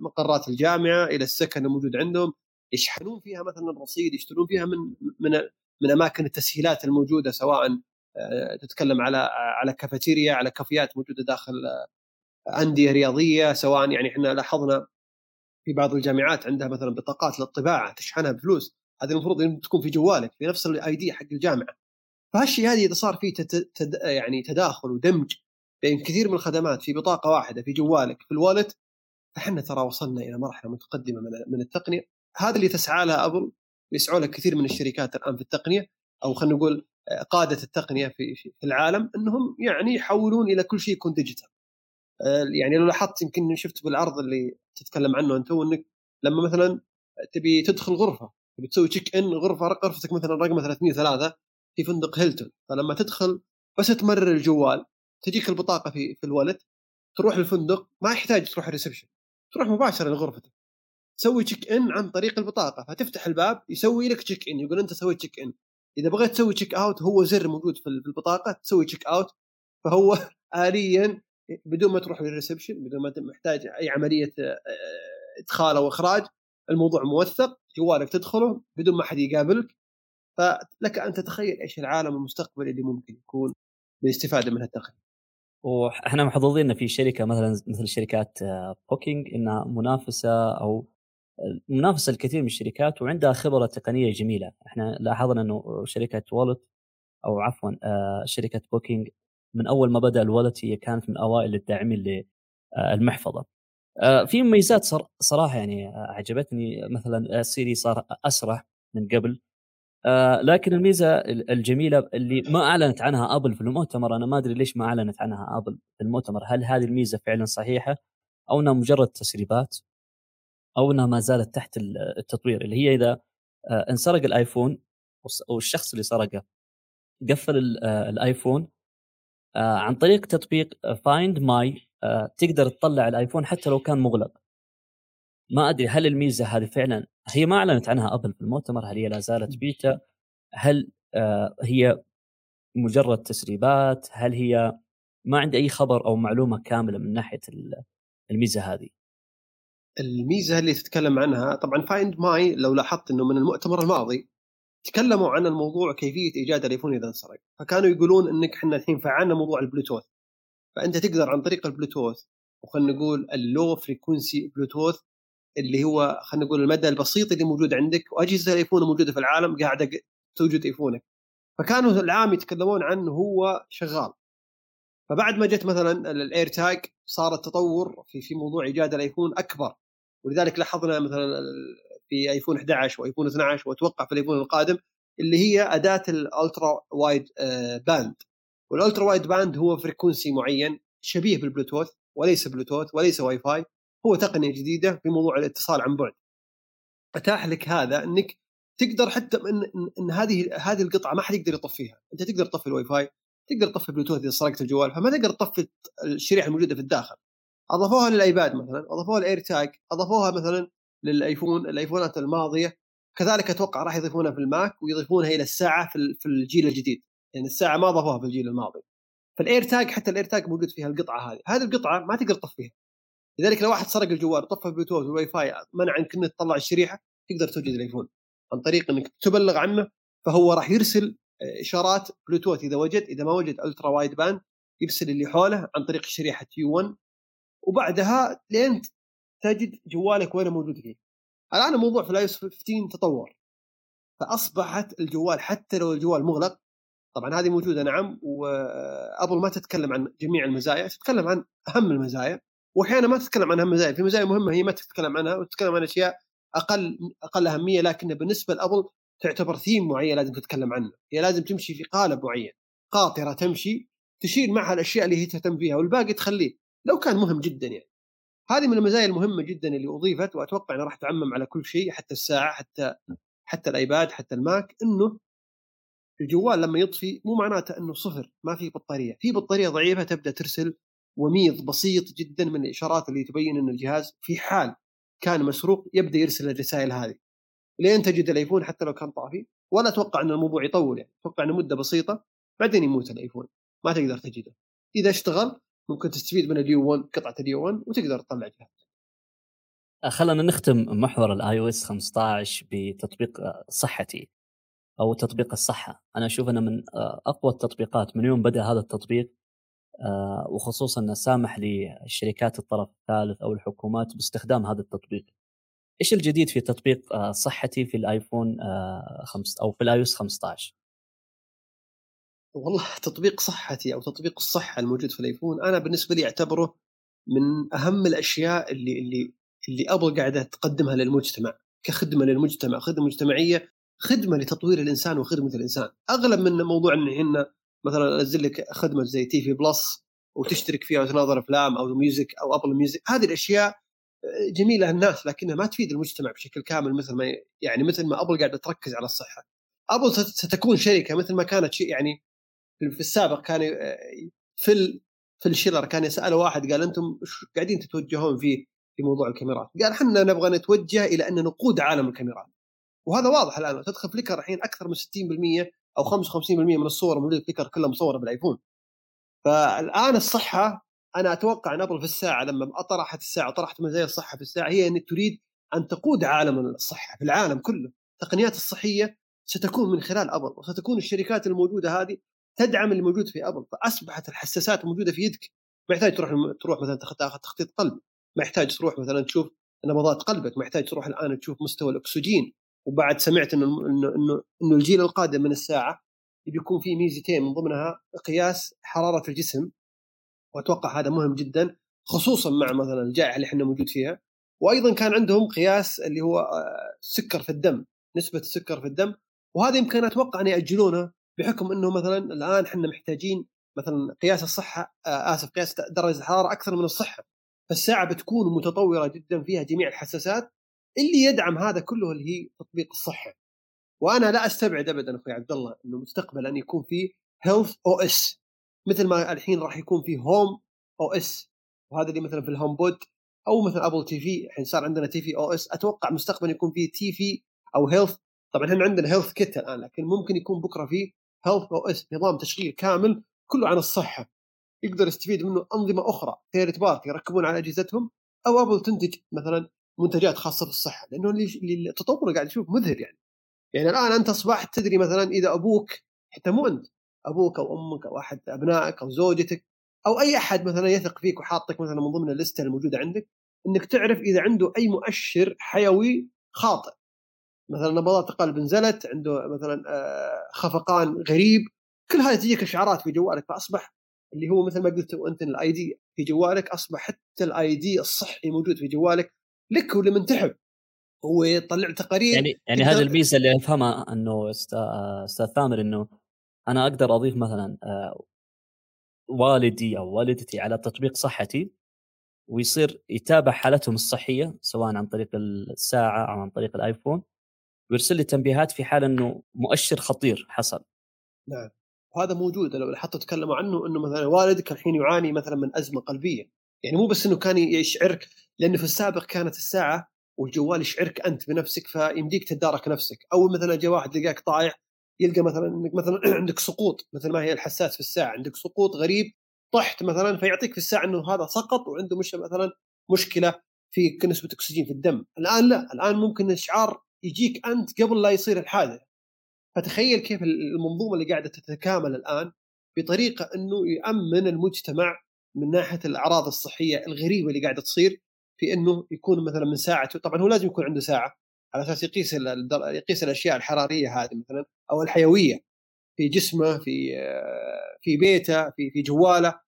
مقرات الجامعة إلى السكن الموجود عندهم يشحنون فيها مثلا رصيد يشترون فيها من من من أماكن التسهيلات الموجودة سواء آه، تتكلم على على كافيتيريا على كافيات موجودة داخل آه، أندية رياضية سواء يعني إحنا لاحظنا في بعض الجامعات عندها مثلا بطاقات للطباعة تشحنها بفلوس هذه المفروض تكون في جوالك في نفس ال ID حق الجامعة. فهالشيء هذه إذا صار في تد... يعني تداخل ودمج بين كثير من الخدمات في بطاقة واحدة في جوالك في ال Wallet فإحنا ترى وصلنا إلى مرحلة متقدمة من من التقنية. هذا اللي تسعى لها أبل ويسعوا لها كثير من الشركات الآن في التقنية أو خلينا نقول قادة التقنية في في العالم إنهم يعني يحولون إلى كل شيء يكون digital آه، يعني لو لاحظت يمكن شفت بالعرض اللي تتكلم عنه أنت انك لما مثلا تبي تدخل غرفة تبي تسوي check in غرفة غرفتك مثلا رقم 303 في فندق هيلتون. فلما تدخل بس تمرر الجوال تجيك البطاقة في في ال Wallet تروح الفندق ما يحتاج تروح ال reception تروح مباشرة لغرفتك. تسوي check in عن طريق البطاقة فتفتح الباب يسوي لك check in يقول أنت سويت check in إذا بغيت تسوي check out هو زر موجود في البطاقة تسوي check out فهو *laughs* اليا بدون ما تروح لل reception بدون ما محتاج أي عملية آه، إدخال أو إخراج الموضوع موثق جوالك تدخله بدون ما حد يقابلك فلك أن تتخيل إيش العالم المستقبلي اللي ممكن يكون بالاستفادة من هالتقنية. وإحنا محظوظين إن في شركة مثلا مثل شركات Booking آه، إنها منافسة أو منافسة الكثير من الشركات وعندها خبرة تقنية جميلة، إحنا لاحظنا إنه شركة Wallet أو عفوا آه، شركة Booking من أول ما بدأ ال Wallet هي كانت من أوائل الداعمين للمحفظه. آه، في مميزات صراحة يعني عجبتني مثلا Siri صار أسرع من قبل. آه لكن الميزة الجميلة اللي ما أعلنت عنها أبل في المؤتمر أنا ما أدري ليش ما أعلنت عنها أبل في المؤتمر. هل هذه الميزة فعلا صحيحة أو إنها مجرد تسريبات أو إنها ما زالت تحت التطوير؟ اللي هي إذا آه انسرق الآيفون أو الشخص اللي سرقه قفل آه الآيفون آه عن طريق تطبيق Find My آه تقدر تطلع الآيفون حتى لو كان مغلق. ما أدري هل الميزة هذه فعلا هي ما أعلنت عنها ابل في المؤتمر هل هي لا زالت بيتا؟ هل آه هي مجرد تسريبات؟ هل هي ما عندي أي خبر أو معلومة كاملة من ناحية الميزة هذه. الميزة اللي تتكلم عنها طبعا Find My لو لاحظت إنه من المؤتمر الماضي تكلموا عن الموضوع كيفية إيجاد الايفون إذا انسرق. فكانوا يقولون إنك إحنا الحين فعلنا موضوع البلوتوث. فأنت تقدر عن طريق البلوتوث وخلينا نقول ال low frequency Bluetooth اللي هو خلينا نقول المدى البسيط اللي موجود عندك وأجهزة الايفون الموجوده في العالم قاعدة توجد ايفونك فكانوا العام يتكلمون عنه هو شغال. فبعد ما جت مثلا ال AirTag صار التطور في في موضوع إيجاد الايفون أكبر. ولذلك لاحظنا مثلا في آيفون 11 وآيفون 12 وأتوقع في الآيفون القادم اللي هي أداة ال ultra wide band. وال ultra wide band هو frequency معين شبيه بالبلوتوث وليس بلوتوث وليس واي فاي هو تقنية جديدة في موضوع الاتصال عن بعد. أتاح لك هذا إنك تقدر حتى إن, إن هذه هذه القطعة ما حد يقدر يطفيها. أنت تقدر تطفي الواي فاي تقدر تطفي بلوتوث إذا سرقت الجوال فما تقدر تطفي الشريحة الموجودة في الداخل. أضافوها للآيباد مثلا أضافوها ال AirTag أضافوها مثلا للآيفون الآيفونات الماضية كذلك أتوقع راح يضيفونها في ال Mac ويضيفونها إلى الساعة في الجيل الجديد. يعني الساعة ما ضافوها في الجيل الماضي. فال AirTag حتى ال AirTag موجود فيها القطعة هذه. هذه القطعة ما تقدر تطفيها. لذلك لو واحد سرق الجوال وطفى البلوتوث والواي فاي منع إنك إنك تطلع الشريحة تقدر توجد الآيفون. عن طريق إنك تبلغ عنه فهو راح يرسل إشارات بلوتوث إذا وجد إذا ما وجد ultra wide band يرسل اللي حوله عن طريق شريحة U1 وبعدها لين تجد جوالك وين موجود فيه. الآن الموضوع في الايوس 15 تطور. فأصبحت الجوال حتى لو الجوال مغلق طبعا هذه موجودة نعم وأبل ما تتكلم عن جميع المزايا تتكلم عن أهم المزايا واحيانا ما تتكلم عن أهم المزايا. في مزايا مهمة هي ما تتكلم عنها وتتكلم عن أشياء أقل أقل اهميه لكن بالنسبة لأبل تعتبر ثيم معين لازم تتكلم عنه. هي لازم تمشي في قالب معين قاطرة تمشي تشيل معها الأشياء اللي هي تهتم فيها والباقي تخليه. لو كان مهم جدا يعني. هذه من المزايا المهمة جدا اللي أضيفت وأتوقع انها راح تعمم على كل شيء حتى الساعة حتى حتى الآيباد حتى ال Mac إنه الجوال لما يطفي مو معناته إنه صفر ما في بطارية. في بطارية ضعيفة تبدأ ترسل وميض بسيط جدا من الإشارات اللي تبين إن الجهاز في حال كان مسروق يبدأ يرسل الرسائل هذه. لين تجد الآيفون حتى لو كان طافي ولا أتوقع إن الموضوع يطول يعني. أتوقع إنه مدة بسيطة بعدين يموت الآيفون. ما تقدر تجده. إذا اشتغل ممكن تستفيد من ال U1 قطعة ال U1 وتقدر تطلع جهاز. خلينا نختم محور ال iOS 15 بتطبيق صحتي أو تطبيق الصحة. أنا أشوف أنه من أقوى التطبيقات من يوم بدأ هذا التطبيق وخصوصا أنه سامح للشركات الطرف الثالث أو الحكومات باستخدام هذا التطبيق. إيش الجديد في تطبيق صحتي في الآيفون خمس أو في ال iOS 15 والله تطبيق صحتي أو تطبيق الصحة الموجود في الأيفون أنا بالنسبة لي أعتبره من أهم الأشياء اللي اللي اللي ابل قاعدة تقدمها للمجتمع كخدمة للمجتمع خدمة مجتمعية خدمة لتطوير الإنسان وخدمة الإنسان. أغلب من موضوع إن إحنا مثلا أنزل لك خدمة زي TV Plus وتشترك فيها وتناظر أفلام أو music أو Apple Music هذه الأشياء جميلة للناس لكنها ما تفيد المجتمع بشكل كامل مثل ما يعني مثل ما أبل قاعدة تركز على الصحة. أبل ستكون شركة مثل ما كانت شيء يعني في السابق كان في Phil Schiller كان يسأل واحد قال أنتم قاعدين تتوجهون فيه في موضوع الكاميرات؟ قال إحنا نبغى نتوجه إلى أن نقود عالم الكاميرات. وهذا واضح الآن تدخل Flickr الحين أكثر من 60% أو 55% من الصور موجودة Flickr كلها مصورة بالآيفون. فالآن الصحة أنا أتوقع أن ابل في الساعة لما طرحت الساعة طرحت مزايا الصحة في الساعة هي أن تريد أن تقود عالم الصحة في العالم كله. التقنيات الصحية ستكون من خلال ابل وستكون الشركات الموجودة هذه تدعم اللي موجود في أبل فأصبحت الحساسات موجودة في يدك. ما يحتاج تروح تروح مثلا تاخذ تخطيط قلب. ما يحتاج تروح مثلا تشوف نبضات قلبك. ما يحتاج تروح الآن تشوف مستوى الأكسجين. وبعد سمعت إنه إنه إنه, الجيل القادم من الساعة بيكون فيه ميزتين من ضمنها قياس حرارة الجسم. وأتوقع هذا مهم جدا خصوصا مع مثلا الجائحة اللي إحنا موجود فيها. وأيضا كان عندهم قياس اللي هو سكر في الدم نسبة السكر في الدم. وهذا يمكن أتوقع أن يأجلونه بحكم إنه مثلا الآن إحنا محتاجين مثلا قياس الصحة آسف قياس درجة الحرارة أكثر من الصحة. فالساعة بتكون متطورة جدا فيها جميع الحساسات اللي يدعم هذا كله اللي هي تطبيق الصحة. وأنا لا أستبعد ابدا أخوي عبد الله إنه مستقبلا يكون في Health OS مثل ما الحين راح يكون في Home OS وهذا اللي مثلا في ال HomePod أو مثل Apple TV الحين صار عندنا tvOS أتوقع مستقبلا يكون في TV أو Health طبعا إحنا عندنا HealthKit الآن لكن ممكن يكون بكرة في Health OS نظام تشغيل كامل كله عن الصحة. يقدر يستفيد منه أنظمة أخرى third party يركبون على أجهزتهم أو أبل تنتج مثلا منتجات خاصة في الصحة. لأنه اللي التطور قاعد تشوف مذهل يعني. يعني الآن أنت اصبحت تدري مثلا إذا أبوك حتى مو انت أبوك أو أمك أو أحد أبنائك أو زوجتك أو أي أحد مثلا يثق فيك وحاطك مثلا من ضمن ال list ة الموجودة عندك إنك تعرف إذا عنده أي مؤشر حيوي خاطئ. مثلا نبضات القلب نزلت عنده مثلا خفقان غريب. كل هذه تجيك اشعارات في جوالك فأصبح اللي هو مثل ما قلت أنت ال ID في جوالك أصبح حتى ال ID الصحي موجود في جوالك. لك ولمن تحب هو يطلع تقارير. يعني يعني هذه الميزة اللي أفهمها إنه أستاذ ثامر إنه أنا أقدر أضيف مثلا والدي أو والدتي على تطبيق صحتي ويصير يتابع حالتهم الصحية سواء عن طريق الساعة أو عن طريق الآيفون. ويرسل لي تنبيهات في حال إنه مؤشر خطير حصل. نعم. وهذا موجود لو لاحظتوا تكلموا عنه إنه مثلا والدك الحين يعاني مثلا من أزمة قلبية. يعني مو بس إنه كان يشعرك لأنه في السابق كانت الساعة والجوال يشعرك أنت بنفسك فيمديك تدارك نفسك. أو مثلا جاء واحد لقاك طايح يلقى مثلا إنك مثلا *clears throat* عندك سقوط مثل ما هي الحساس في الساعة عندك سقوط غريب طحت مثلا فيعطيك في الساعة إنه هذا سقط وعنده مش مثلا مشكلة في نسبة أكسجين في الدم. الآن لا الآن ممكن الإشعار يجيك أنت قبل لا يصير الحادث. فتخيل كيف المنظومة اللي قاعدة تتكامل الآن بطريقة إنه يأمن المجتمع من ناحية الأعراض الصحية الغريبة اللي قاعدة تصير في إنه يكون مثلا من ساعته طبعا هو لازم يكون عنده ساعة على أساس يقيس يقيس الأشياء الحرارية هذه مثلا أو الحيوية في جسمه في في بيته في في جواله.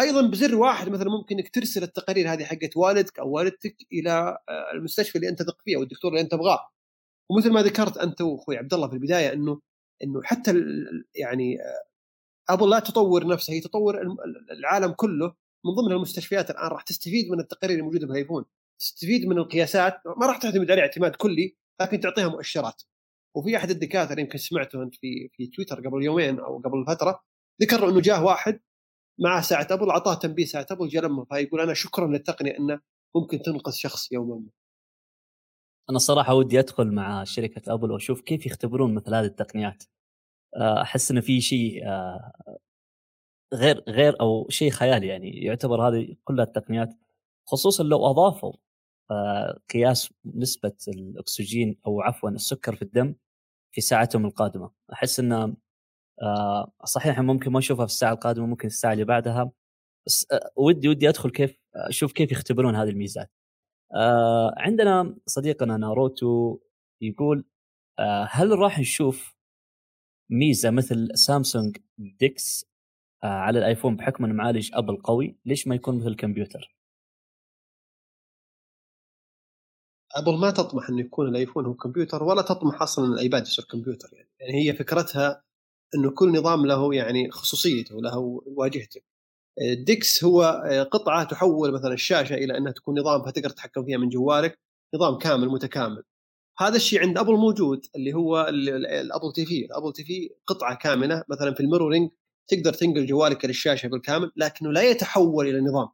أيضا بزر واحد مثلا ممكن إنك ترسل التقارير هذه حقت والدك أو والدتك إلى المستشفى اللي أنت تثق فيه أو الدكتور اللي أنت تبغاه. ومثل ما ذكرت أنت وأخوي عبد الله في البداية انه إنه حتى يعني أبل لا تطور نفسها هي تطور العالم كله من ضمن المستشفيات الآن راح تستفيد من التقارير الموجودة بالايفون تستفيد من القياسات ما راح تعتمد عليه اعتماد كلي لكن تعطيها مؤشرات وفي أحد الدكاترة يمكن سمعته أنت في في تويتر قبل يومين أو قبل فترة ذكر إنه جاه واحد معه ساعة أبل أعطاه تنبيه ساعة أبل لما فيقول أنا شكرا للتقنية إنه ممكن تنقذ شخص يوما ما. أنا الصراحه ودي أدخل مع شركة أبل وأشوف كيف يختبرون مثل هذه التقنيات. آه، أحس إنه في شيء آه، غير غير أو شيء خيالي يعني يعتبر هذه كلها التقنيات خصوصا لو أضافوا آه، قياس نسبة الأكسجين أو عفوا السكر في الدم في ساعتهم القادمة. أحس إنه صحيح ممكن ما نشوفها في الساعة القادمة ممكن الساعة اللي بعدها بس ودي ودي أدخل كيف أشوف كيف يختبرون هذه الميزات. آه عندنا صديقنا ناروتو يقول آه هل راح نشوف ميزة مثل Samsung DeX آه على الآيفون بحكم إنه معالج أبل قوي؟ ليش ما يكون مثل الكمبيوتر؟ أبل ما تطمح إنه يكون الآيفون هو كمبيوتر ولا تطمح أصلا إن الآيباد يصير كمبيوتر يعني. يعني هي فكرتها إنه كل نظام له يعني خصوصيته له واجهته. DeX هو آه، قطعة تحول مثلا الشاشة إلى أنها تكون نظام فتقدر تتحكم فيها من جوالك نظام كامل متكامل. هذا الشيء عند أبل موجود اللي هو ال Apple TV. ال Apple TV قطعة كامله مثلا في ال mirroring تقدر تنقل جوالك للشاشه بالكامل لكنه لا يتحول إلى نظام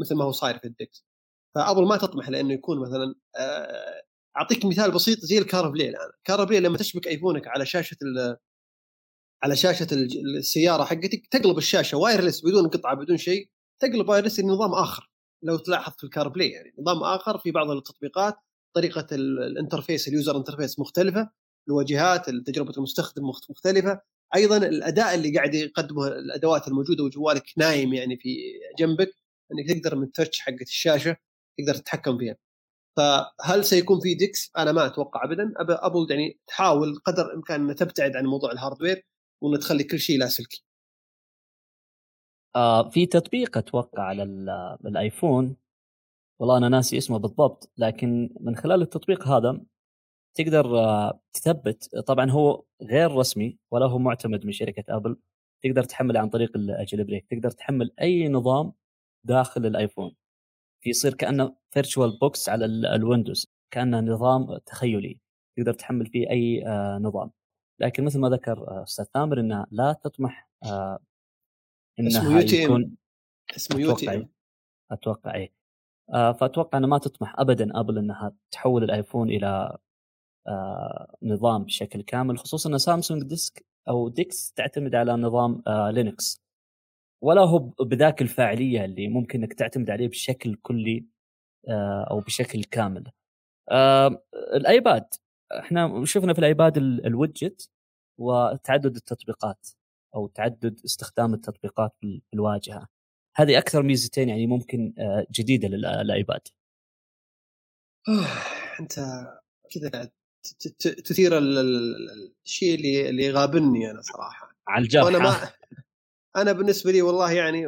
مثل ما هو صاير في ال DeX. فأبل ما تطمح لأنه يكون مثلا آه، أعطيك مثال بسيط زي ال CarPlay الآن. CarPlay لما تشبك آيفونك على شاشة على شاشة السيارة حقتك تقلب الشاشة wireless بدون قطعة بدون شيء تقلب wireless لنظام آخر. لو تلاحظ في ال CarPlay يعني نظام آخر في بعض التطبيقات طريقة ال interface ال user interface مختلفة الواجهات تجربه المستخدم مختلفة. أيضا الأداء اللي قاعد يقدمه الأدوات الموجودة وجوالك نايم يعني في جنبك إنك تقدر من ال touch حقت الشاشة تقدر تتحكم فيها. فهل سيكون في DeX؟ أنا ما أتوقع ابدا. ابل يعني تحاول قدر الإمكان انها تبتعد عن موضوع ال hardware وانه تخلي كل شيء لاسلكي آه في تطبيق أتوقع على الآيفون. والله أنا ناسي اسمه بالضبط لكن من خلال التطبيق هذا تقدر آه تثبت. طبعا هو غير رسمي ولا هو معتمد من شركة أبل. تقدر تحمله عن طريق ال jailbreak. تقدر تحمل أي نظام داخل الآيفون. يصير كأنه VirtualBox على ال Windows كأنه نظام تخيلي. تقدر تحمل فيه أي آه نظام. لكن مثل ما ذكر آه، أستاذ ثامر إنها لا تطمح آه، إنها ام اسمه UTM أتوقع اي آه، فأتوقع إنها ما تطمح ابدا أبل إنها تحول الآيفون إلى نظام بشكل كامل خصوصا إن سامسونج ديسك أو DeX تعتمد على نظام Linux. ولا هو بذاك الفاعلية اللي ممكن إنك تعتمد عليه بشكل كلي أو بشكل كامل. الآيباد إحنا شفنا في الايباد ال widget وتعدد التطبيقات أو تعدد استخدام التطبيقات في الواجهه هذه أكثر ميزتين يعني ممكن آه، جديدة للايباد أنت كذا تثير الشيء اللي اللي غابني أنا صراحة. على الجرح وأنا ما *laughs* أنا بالنسبة لي والله يعني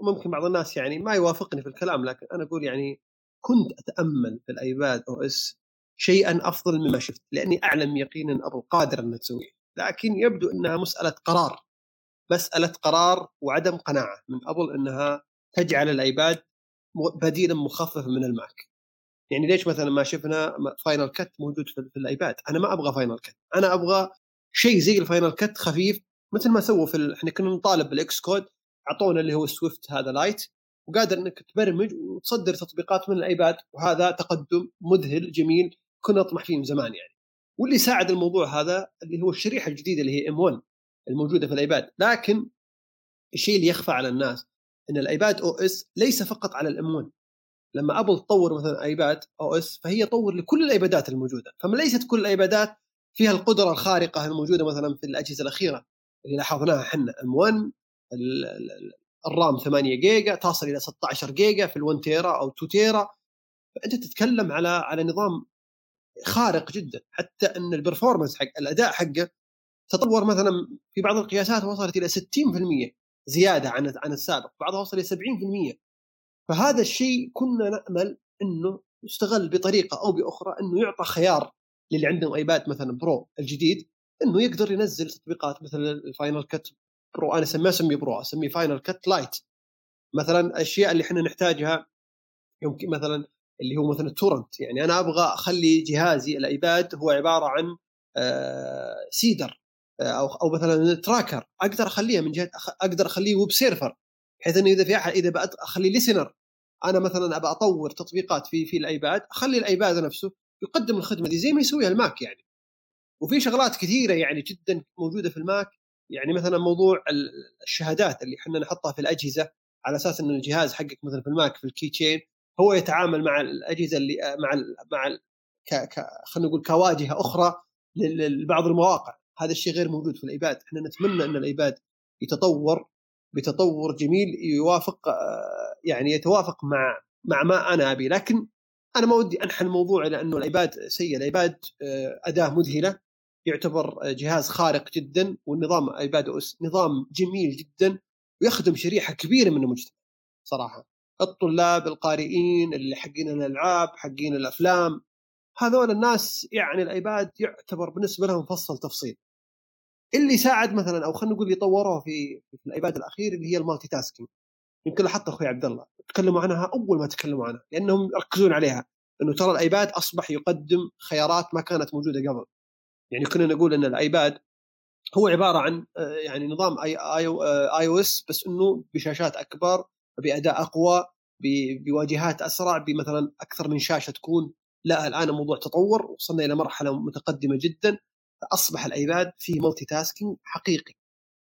ممكن بعض الناس يعني ما يوافقني في الكلام لكن أنا أقول يعني كنت أتأمل في ال iPadOS شيئا أفضل مما شفت لأني أعلم يقينا ابل قادر انها تسويه. لكن يبدو أنها مسألة قرار مسألة قرار وعدم قناعة من ابل أنها تجعل الايباد بديلا مخففا من الماك. يعني ليش مثلا ما شفنا Final Cut موجود في, الايباد أنا ما أبغى Final Cut أنا أبغى شيء زي ال Final Cut خفيف مثل ما سووا في ال... إحنا كنا نطالب بال Xcode أعطونا اللي هو Swift هذا lite وقادر إنك تبرمج وتصدر تطبيقات من الايباد وهذا تقدم مذهل جميل كنا نطمح فيه من زمان يعني. واللي ساعد الموضوع هذا اللي هو الشريحة الجديدة اللي هي M1 الموجودة في الايباد لكن الشيء اللي يخفى على الناس إن ال iPadOS ليس فقط على ال M1 لما ابل تطور مثلا iPadOS فهي تطور لكل الايبادات الموجودة. فما ليست كل الايبادات فيها القدرة الخارقة الموجودة مثلا في الأجهزة الأخيرة اللي لاحظناها إحنا. M1 ال RAM 8 جيجا تصل إلى 16 جيجا في ال1 tera أو 2 tera. فأنت تتكلم على على نظام خارق جدا حتى أن ال performance حق الأداء حقه تطور مثلا في بعض القياسات وصلت إلى 60% زيادة عن عن السابق بعضها وصل إلى 70% فهذا الشيء كنا نأمل إنه يستغل بطريقة أو بأخرى إنه يعطى خيار للي عندهم iPad مثلا Pro الجديد إنه يقدر ينزل تطبيقات مثل ال Final Cut Pro أنا ما أسميه Pro أسميه Final Cut Lite مثلا الأشياء اللي إحنا نحتاجها يمكن مثلا اللي هو مثلا ال torrent يعني أنا أبغى أخلي جهازي ال iPad هو عبارة عن seeder آه، أو أو مثلا tracker أقدر أخليها من جهة أقدر أخليه web server بحيث إنه إذا في أحد إذا اخلي listener أنا مثلا أبى أطور تطبيقات في في ال iPad أخلي ال iPad نفسه يقدم الخدمة دي زي ما يسويها ال Mac يعني. وفي شغلات كثيرة يعني جدا موجودة في ال Mac. يعني مثلا موضوع الشهادات اللي إحنا نحطها في الأجهزة على أساس إن الجهاز حقك مثلا في ال Mac في ال Keychain هو يتعامل مع الأجهزة اللي مع ال مع ك ك خلينا نقول كواجهة أخرى لبعض المواقع. هذا الشيء غير موجود في ال iPad. إحنا نتمنى أن ال iPad يتطور بتطور جميل يوافق آه، يعني يتوافق مع مع ما أنا أبي. لكن أنا ما ودي انحى الموضوع لأنه ال iPad سيء. ال iPad آه، أداة مذهلة. يعتبر جهاز خارق جدا والنظام iPadOS نظام جميل جدا ويخدم شريحة كبيرة من المجتمع صراحة. الطلاب القارئين اللي حقين الألعاب حقين الأفلام. هذول الناس يعني ال iPad يعتبر بالنسبة لهم فصل تفصيل. اللي ساعد مثلا أو خلينا نقول اللي طوروه في في ال iPad الأخير اللي هي ال multitasking. يمكن لاحظت أخوي عبد الله تكلموا عنها أول ما تكلموا عنها لأنهم يركزون عليها. إنه ترى ال iPad أصبح يقدم خيارات ما كانت موجودة قبل. يعني كنا نقول إن ال iPad هو عبارة عن آه، يعني نظام آي iOS بس إنه بشاشات أكبر بأداء أقوى بواجهات أسرع بمثلا أكثر من شاشة تكون لا الآن الموضوع تطور وصلنا إلى مرحلة متقدمة جدا اصبح ال iPad فيه multitasking حقيقي.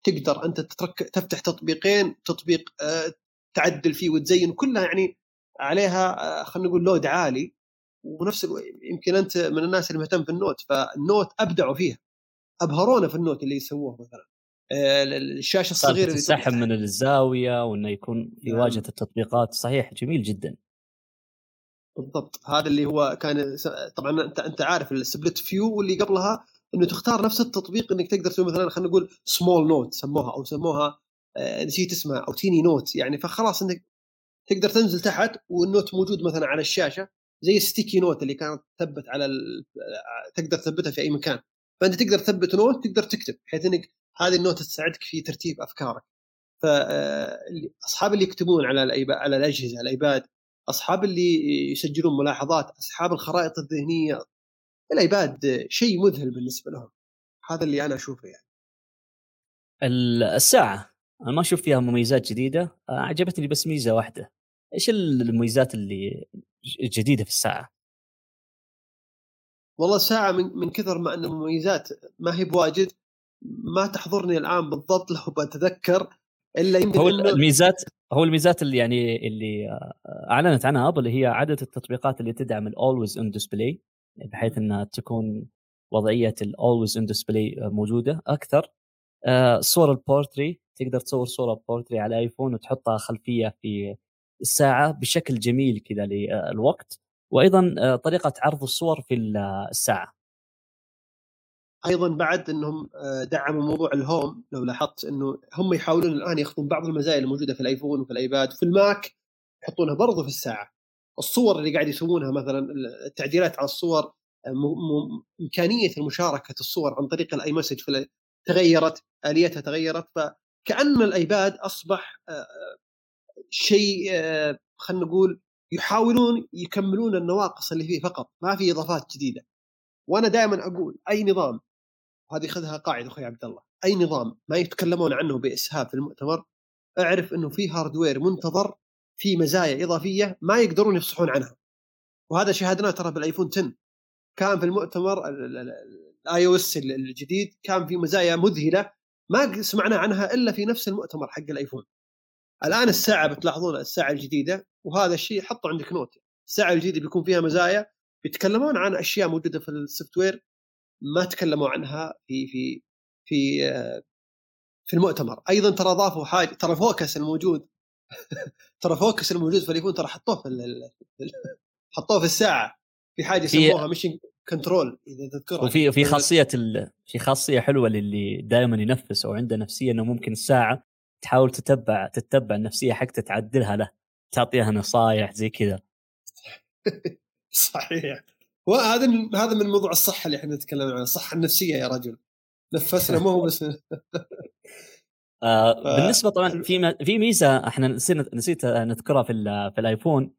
تقدر أنت تترك تفتح تطبيقين تطبيق آه، تعدل فيه وتزين كلها يعني عليها آه، خلينا نقول load عالي ونفس يمكن أنت من الناس اللي مهتم في ال note فال note أبدعوا فيها أبهرونا في ال note اللي يسووه مثلا. الشاشة الصغيرة اللي تسحب من الزاوية وإنه يكون في نعم. واجهة التطبيقات. صحيح جميل جدا. بالضبط. هذا اللي هو كان طبعا انت أنت عارف ال split view واللي قبلها إنه تختار نفس التطبيق إنك تقدر تسوي مثلا خلينا نقول small note سموها أو سموها آه، نسيت اسمها أو tiny note يعني. فخلاص إنك تقدر تنزل تحت وال note موجود مثلا على الشاشة زي ال sticky note اللي كانت تثبت على ال... تقدر تثبتها في أي مكان. فأنت تقدر تثبت note تقدر تكتب بحيث إنك هذه ال note تساعدك في ترتيب أفكارك. فاصحاب اللي يكتبون على على الأجهزة ال iPad أصحاب اللي يسجلون ملاحظات أصحاب الخرائط الذهنية الأيباد شيء مذهل بالنسبة لهم. هذا اللي أنا أشوفه يعني. الساعة. أنا ما أشوف فيها مميزات جديدة. عجبتني بس ميزة واحدة. إيش المميزات اللي جديده في الساعة؟ والله الساعة من, من كثر ما ان المميزات ما هي بواجد ما تحضرني الآن بالضبط لو بتذكر إلا يمكن هو إنه... الميزات هو الميزات اللي يعني اللي أعلنت عنها Apple هي عدد التطبيقات اللي تدعم ال always on display بحيث إنها تكون وضعية ال always on display موجودة أكثر. آه، صور البورتري تقدر تصور صورة بورتري على iPhone وتحطها خلفية في الساعة بشكل جميل كذا للوقت. وأيضا آه، طريقة عرض الصور في الساعة. أيضا بعد أنهم آه، دعموا موضوع ال Home لو لاحظت أنه هم يحاولون الآن يأخذون بعض المزايا الموجودة في ال iPhone وفي ال iPad وفي ال Mac يحطونها برضو في الساعة. الصور اللي قاعد يسوونها مثلا التعديلات على الصور إمكانية المشاركة الصور عن طريق ال iMessage تغيرت آليتها تغيرت فكأن ال iPad أصبح آه، شيء آه، خلينا نقول يحاولون يكملون النواقص اللي فيه فقط ما في إضافات جديدة. وأنا دائما أقول أي نظام وهذه خذها قاعدة أخوي عبد الله. أي نظام ما يتكلمون عنه بإسهاب في المؤتمر أعرف إنه في hardware منتظر في مزايا إضافية ما يقدرون يفصحون عنها. وهذا شاهدناه ترى بال iPhone 10 كان في المؤتمر ال iOS الجديد كان في مزايا مذهلة ما سمعنا عنها إلا في نفس المؤتمر حق ال iPhone. الآن الساعة بتلاحظون الساعة الجديدة وهذا الشيء حطه عندك note. الساعة الجديدة بيكون فيها مزايا بيتكلمون عن أشياء موجودة في ال software ما تكلموا عنها في في في في المؤتمر. أيضا ترى اضافوا حاجة ترى focus الموجود *laughs* ترى focus الموجود في ال iPhone ترى حطوه في حطوه في الساعة. في حاجة يسموها Mission Control إذا تذكرها. وفي في خاصية ال... في خاصية حلوة للي دائما ينفس أو عنده نفسية إنه ممكن الساعة تحاول تتبع تتبع النفسية حقته تعدلها له تعطيها نصائح زي كذا. *laughs* صحيح. وهذا من هذا من موضوع الصحه اللي إحنا نتكلم عنه الصحه النفسية يا رجل. نفسنا مو بس *laughs* آه. بالنسبة طبعا في في ميزة إحنا نسينا نسيت نذكرها في في الآيفون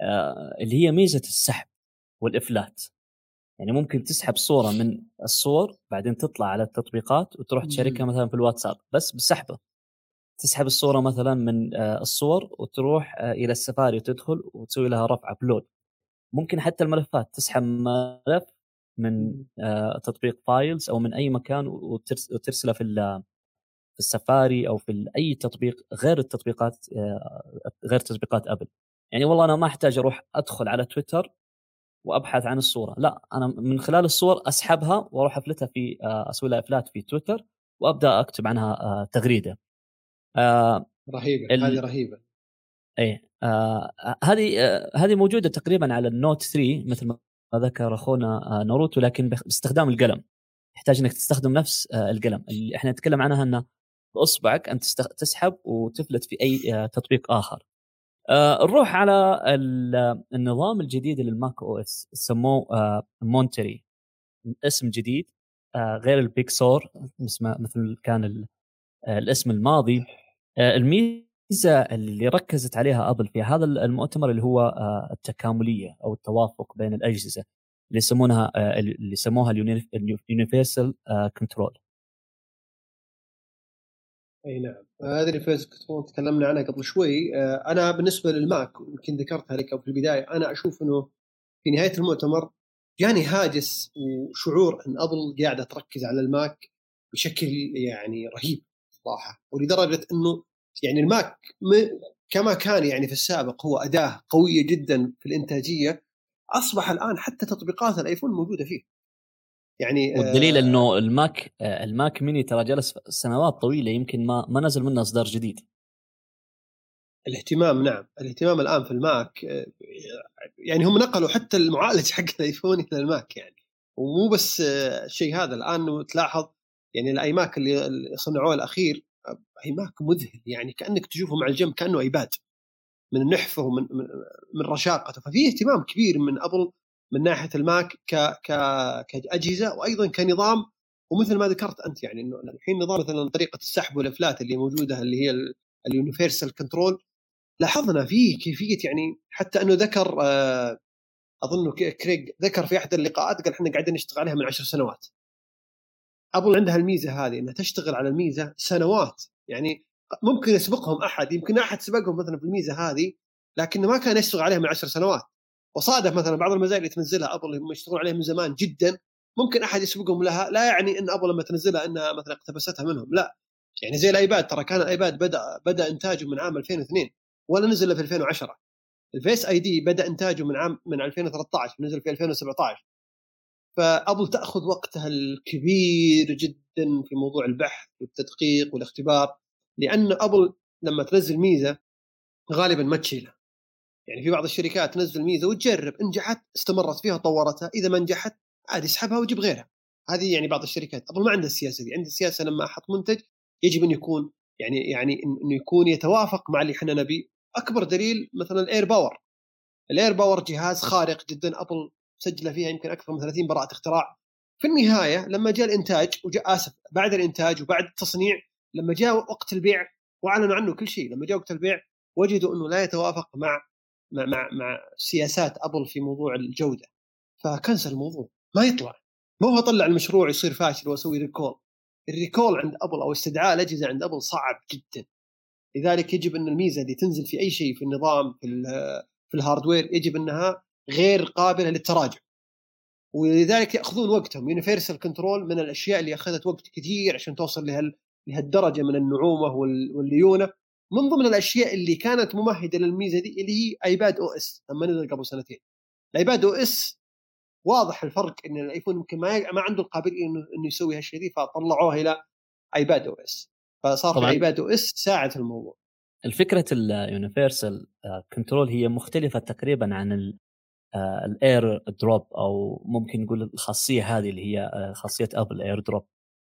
آه اللي هي ميزة السحب والإفلات. يعني ممكن تسحب صورة من الصور بعدين تطلع على التطبيقات وتروح تشاركها مثلا في الواتساب بس بسحبه تسحب الصورة مثلا من آه، الصور وتروح إلى السفاري وتدخل وتسوي لها رفع ابلود ممكن حتى الملفات تسحب ملف من آه، تطبيق Files أو من أي مكان وترسله في في السفاري أو في أي تطبيق غير التطبيقات غير تطبيقات Apple. يعني والله أنا ما أحتاج أروح أدخل على تويتر وأبحث عن الصورة. لا أنا من خلال الصور أسحبها وأروح أفلتها في أسوي لها إفلات في تويتر وأبدأ أكتب عنها تغريدة. آه رهيبة ال... هذه رهيبة. إيه آه هذه آه هذه موجودة تقريبا على ال Note 3 مثل ما ذكر أخونا آه ناروتو لكن باستخدام القلم. يحتاج إنك تستخدم نفس آه القلم. اللي إحنا نتكلم عنها إنه بأصبعك انت تسحب وتفلت في أي آه تطبيق آخر. آه نروح على النظام الجديد لل macOS سموه آه Monterey. اسم جديد آه غير ال Big Sur مثل كان آه، الاسم الماضي. آه، الميزه اللي ركزت عليها أبل في هذا المؤتمر اللي هو آه، التكاملية أو التوافق بين الأجهزة اللي يسمونها اللي يسموها اليونيفرسال كنترول. أي نعم. هذه ال Universal Control تكلمنا عنها قبل شوي. أنا بالنسبة للماك يمكن ذكرتها لك في البداية أنا أشوف إنه في نهاية المؤتمر جاني هاجس وشعور إن أبل قاعدة تركز على الماك بشكل يعني رهيب صراحة ولدرجة إنه يعني الماك كما كان يعني في السابق هو أداة قوية جدا في الإنتاجية أصبح الآن حتى تطبيقات الآيفون موجودة فيه. يعني والدليل آه إنه الماك آه ال Mac mini ترى جلس سنوات طويلة يمكن ما ما نزل منه إصدار جديد. الاهتمام نعم. الاهتمام الآن في الماك آه، يعني هم نقلوا حتى المعالج حق الآيفون إلى الماك يعني. ومو بس آه، الشيء هذا. الآن تلاحظ يعني ال iMac اللي صنعوه الأخير iMac مذهل يعني كأنك تشوفه مع الجنب كأنه ايباد من نحفه ومن من رشاقته. ففي اهتمام كبير من أبل من ناحية الماك ك ك كأجهزة وأيضا كنظام. ومثل ما ذكرت أنت يعني إنه الحين نظام مثلا طريقة السحب والأفلات اللي موجودة اللي هي ال Universal Control. لاحظنا فيه كيفية يعني حتى إنه ذكر آه، أظن كريج ذكر في أحد اللقاءات قال إحنا قاعدين نشتغل عليها من عشر سنوات. ابل عندها الميزة هذه إنها تشتغل على الميزة سنوات. يعني ممكن يسبقهم أحد يمكن أحد سبقهم مثلا في الميزة هذه لكن ما كان يشتغل عليها من عشر سنوات. وصادف مثلا بعض المزايا اللي تنزلها أبل هم يشتغلون عليها من زمان جدا ممكن أحد يسبقهم لها لا يعني إن أبل لما تنزلها إنها مثلا اقتبستها منهم لا. يعني زي الآيباد ترى كان الايباد بدأ بدأ إنتاجه من عام 2002 ولا نزل في 2010 ال Face ID بدأ إنتاجه من عام من 2013 نزل في 2017 فابل تأخذ وقتها الكبير جدا في موضوع البحث والتدقيق والاختبار لأن أبل لما تنزل ميزة غالبا ما تشيلها. يعني في بعض الشركات تنزل ميزة وتجرب نجحت استمرت فيها طورتها إذا ما نجحت عادي اسحبها وجيب غيرها. هذه يعني بعض الشركات. أبل ما عندها السياسة دي. عندها السياسة لما أحط منتج يجب أن يكون يعني يعني إنه يكون يتوافق مع اللي إحنا نبيه. أكبر دليل مثلا ال AirPower ال AirPower جهاز خارق جدا. أبل سجله فيها يمكن أكثر من 30 براءة اختراع. في النهاية لما جاء الإنتاج وجاء آسف بعد الإنتاج وبعد التصنيع لما جاء وقت البيع وأعلنوا عنه كل شيء لما جاء وقت البيع وجدوا إنه لا يتوافق مع مع مع, مع سياسات أبل في موضوع الجودة. فكنسل الموضوع. ما يطلع. مو هو طلع المشروع يصير فاشل واسوي recall. ال recall عند أبل أو استدعاء الأجهزة عند أبل صعب جدا. لذلك يجب أن الميزة اللي تنزل في أي شيء في النظام في في ال hardware يجب أنها غير قابلة للتراجع. ولذلك يأخذون وقتهم. Universal Control من الأشياء اللي أخذت وقت كثير عشان توصل لهال لهالدرجة من النعومة والليونة. من ضمن الأشياء اللي كانت ممهدة للميزة دي اللي هي iPadOS لما نزل قبل سنتين. ال iPadOS واضح الفرق إن الآيفون يمكن ما ما عنده القابلية انه إنه يسوي هالشيء دي فطلعوها إلى iPadOS فصار في iPad O S ساعد الموضوع. الفكرة ال Universal Control هي مختلفة تقريبا عن ال AirDrop أو ممكن نقول الخاصية هذه اللي هي آه، خاصية ابل AirDrop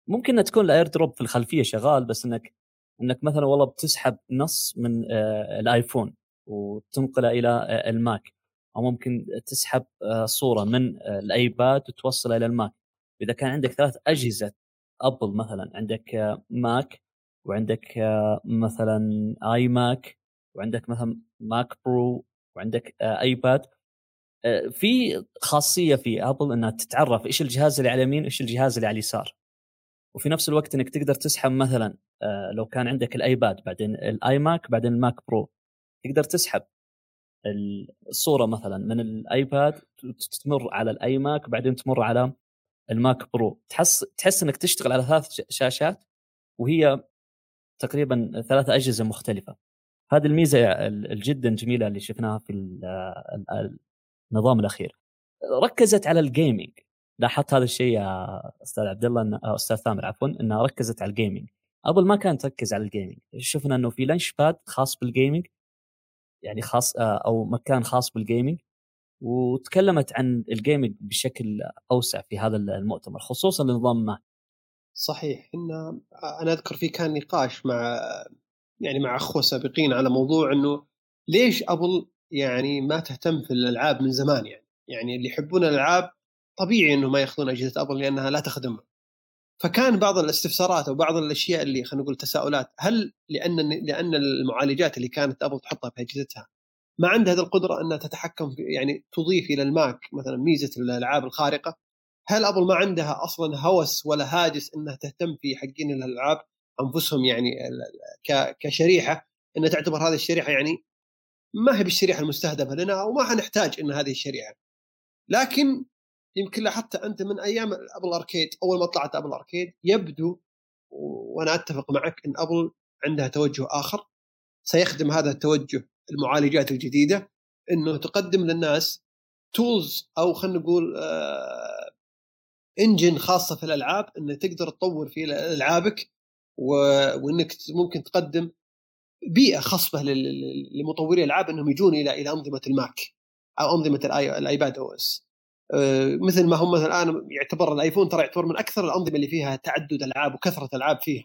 ممكن تكون ال AirDrop في الخلفية شغال بس إنك إنك مثلا والله بتسحب نص من آه، الايفون وتنقله إلى آه، الماك أو ممكن تسحب صورة من الايباد وتوصلها إلى الماك إذا كان عندك ثلاث أجهزة ابل مثلا عندك ماك وعندك مثلا iMac وعندك مثلا Mac Pro وعندك ايباد آه، في خاصية في ابل إنها تتعرف إيش الجهاز اللي على اليمين وإيش الجهاز اللي على اليسار. وفي نفس الوقت إنك تقدر تسحب مثلا آه، لو كان عندك الآيباد بعدين ال iMac بعدين ال Mac Pro. تقدر تسحب الصورة مثلا من الآيباد تمر على ال iMac بعدين تمر على ال Mac Pro. تحس تحس إنك تشتغل على ثلاث شاشات وهي تقريبا ثلاث أجهزة مختلفة. هذه الميزة الجدا جميلة اللي شفناها في النظام الأخير. ركزت على ال gaming لاحظت هذا الشيء يا أستاذ عبد الله أستاذ ثامر عفوا إنها ركزت على ال gaming أبل ما كانت تركز على ال gaming شفنا إنه في Launchpad خاص بال gaming يعني خاص آه، أو مكان خاص بال gaming وتكلمت عن ال gaming بشكل أوسع في هذا المؤتمر خصوصا لنظام ماك صحيح. إن أنا أذكر في كان نقاش مع يعني مع أخوة سابقين على موضوع إنه ليش أبل يعني ما تهتم في الألعاب من زمان يعني. يعني اللي يحبون الألعاب طبيعي إنه ما ياخذون أجهزة أبل لأنها لا تخدمهم فكان بعض الاستفسارات أو بعض الأشياء اللي خلينا نقول تساؤلات هل لأن لأن المعالجات اللي كانت أبل تحطها في أجهزتها ما عندها هذه القدرة إنها تتحكم في يعني تضيف إلى الماك مثلا ميزة الألعاب الخارقة؟ هل أبل ما عندها أصلا هوس ولا هاجس إنها تهتم في حقين الألعاب أنفسهم يعني كشريحة إنها تعتبر هذه الشريحة يعني ما هي بالشريحة المستهدفة لنا وما حنحتاج إن هذه الشريحة. لكن يمكن لاحظت أنت من أيام Apple Arcade أول ما طلعت Apple Arcade يبدو وأنا أتفق معك إن أبل عندها توجه آخر سيخدم هذا التوجه المعالجات الجديدة إنه تقدم للناس tools أو خلينا نقول آه engine خاصة في الألعاب انه تقدر تطور في ألعابك وإنك ممكن تقدم بيئة خصبه لمطوري الألعاب إنهم يجون إلى إلى أنظمة الماك أو أنظمة الايباد أو OS مثل ما هم مثلا الآن يعتبر الآيفون ترى يعتبر من أكثر الأنظمة اللي فيها تعدد العاب وكثرة العاب فيها.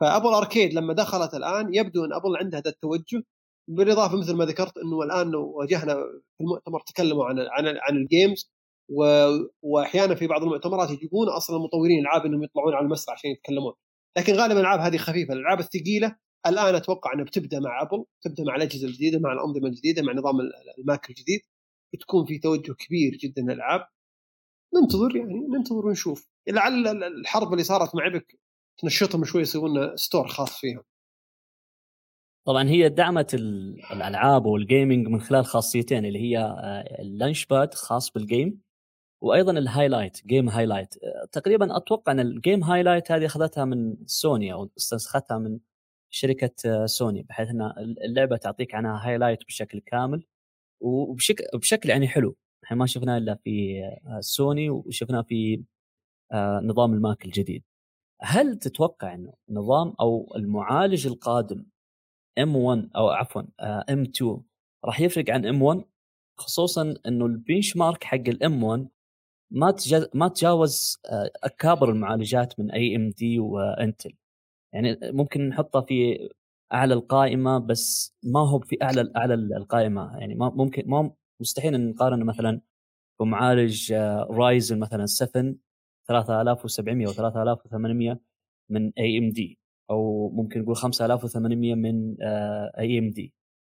ف Apple Arcade لما دخلت الآن يبدو أن أبل عندها هذا التوجه بالإضافة مثل ما ذكرت إنه الآن واجهنا في المؤتمر تكلموا عن عن عن ال games واحيانا في بعض المؤتمرات يجيبون أصلا مطورين ألعاب إنهم يطلعون على المسرح عشان يتكلمون. لكن غالبا الألعاب هذه خفيفة الألعاب الثقيلة الآن أتوقع أنها بتبدأ مع أبل تبدأ مع الأجهزة الجديدة مع الأنظمة الجديدة مع نظام الماك الجديد. بتكون في توجه كبير جدا للألعاب. ننتظر يعني ننتظر ونشوف. لعل الحرب اللي صارت مع Epic تنشطهم شوي يسوون store خاص فيهم. طبعا هي دعمت الألعاب وال gaming من خلال خاصيتين اللي هي آه، ال Launchpad خاص بال game وأيضا ال highlight game highlight تقريبا أتوقع أن ال game highlight هذه أخذتها من سوني أو استنسختها من شركة سوني بحيث إن اللعبة تعطيك عنها highlight بشكل كامل وبشكل بشكل يعني حلو. إحنا ما شفناه إلا في سوني وشفناه في آه، نظام الماك الجديد. هل تتوقع إنه نظام أو المعالج القادم M1 أو عفوا M2 آه، راح يفرق عن M1 خصوصا إنه ال benchmark حق ال M1 ما ما تجاوز آه، أكابر المعالجات من AMD و Intel يعني ممكن نحطه في أعلى القائمة بس ما هو في أعلى أعلى القائمة. يعني ما ممكن ما مستحيل إن نقارن مثلا بمعالج Ryzen مثلا 7 3700 و 3800 من AMD أو ممكن نقول 5800 من AMD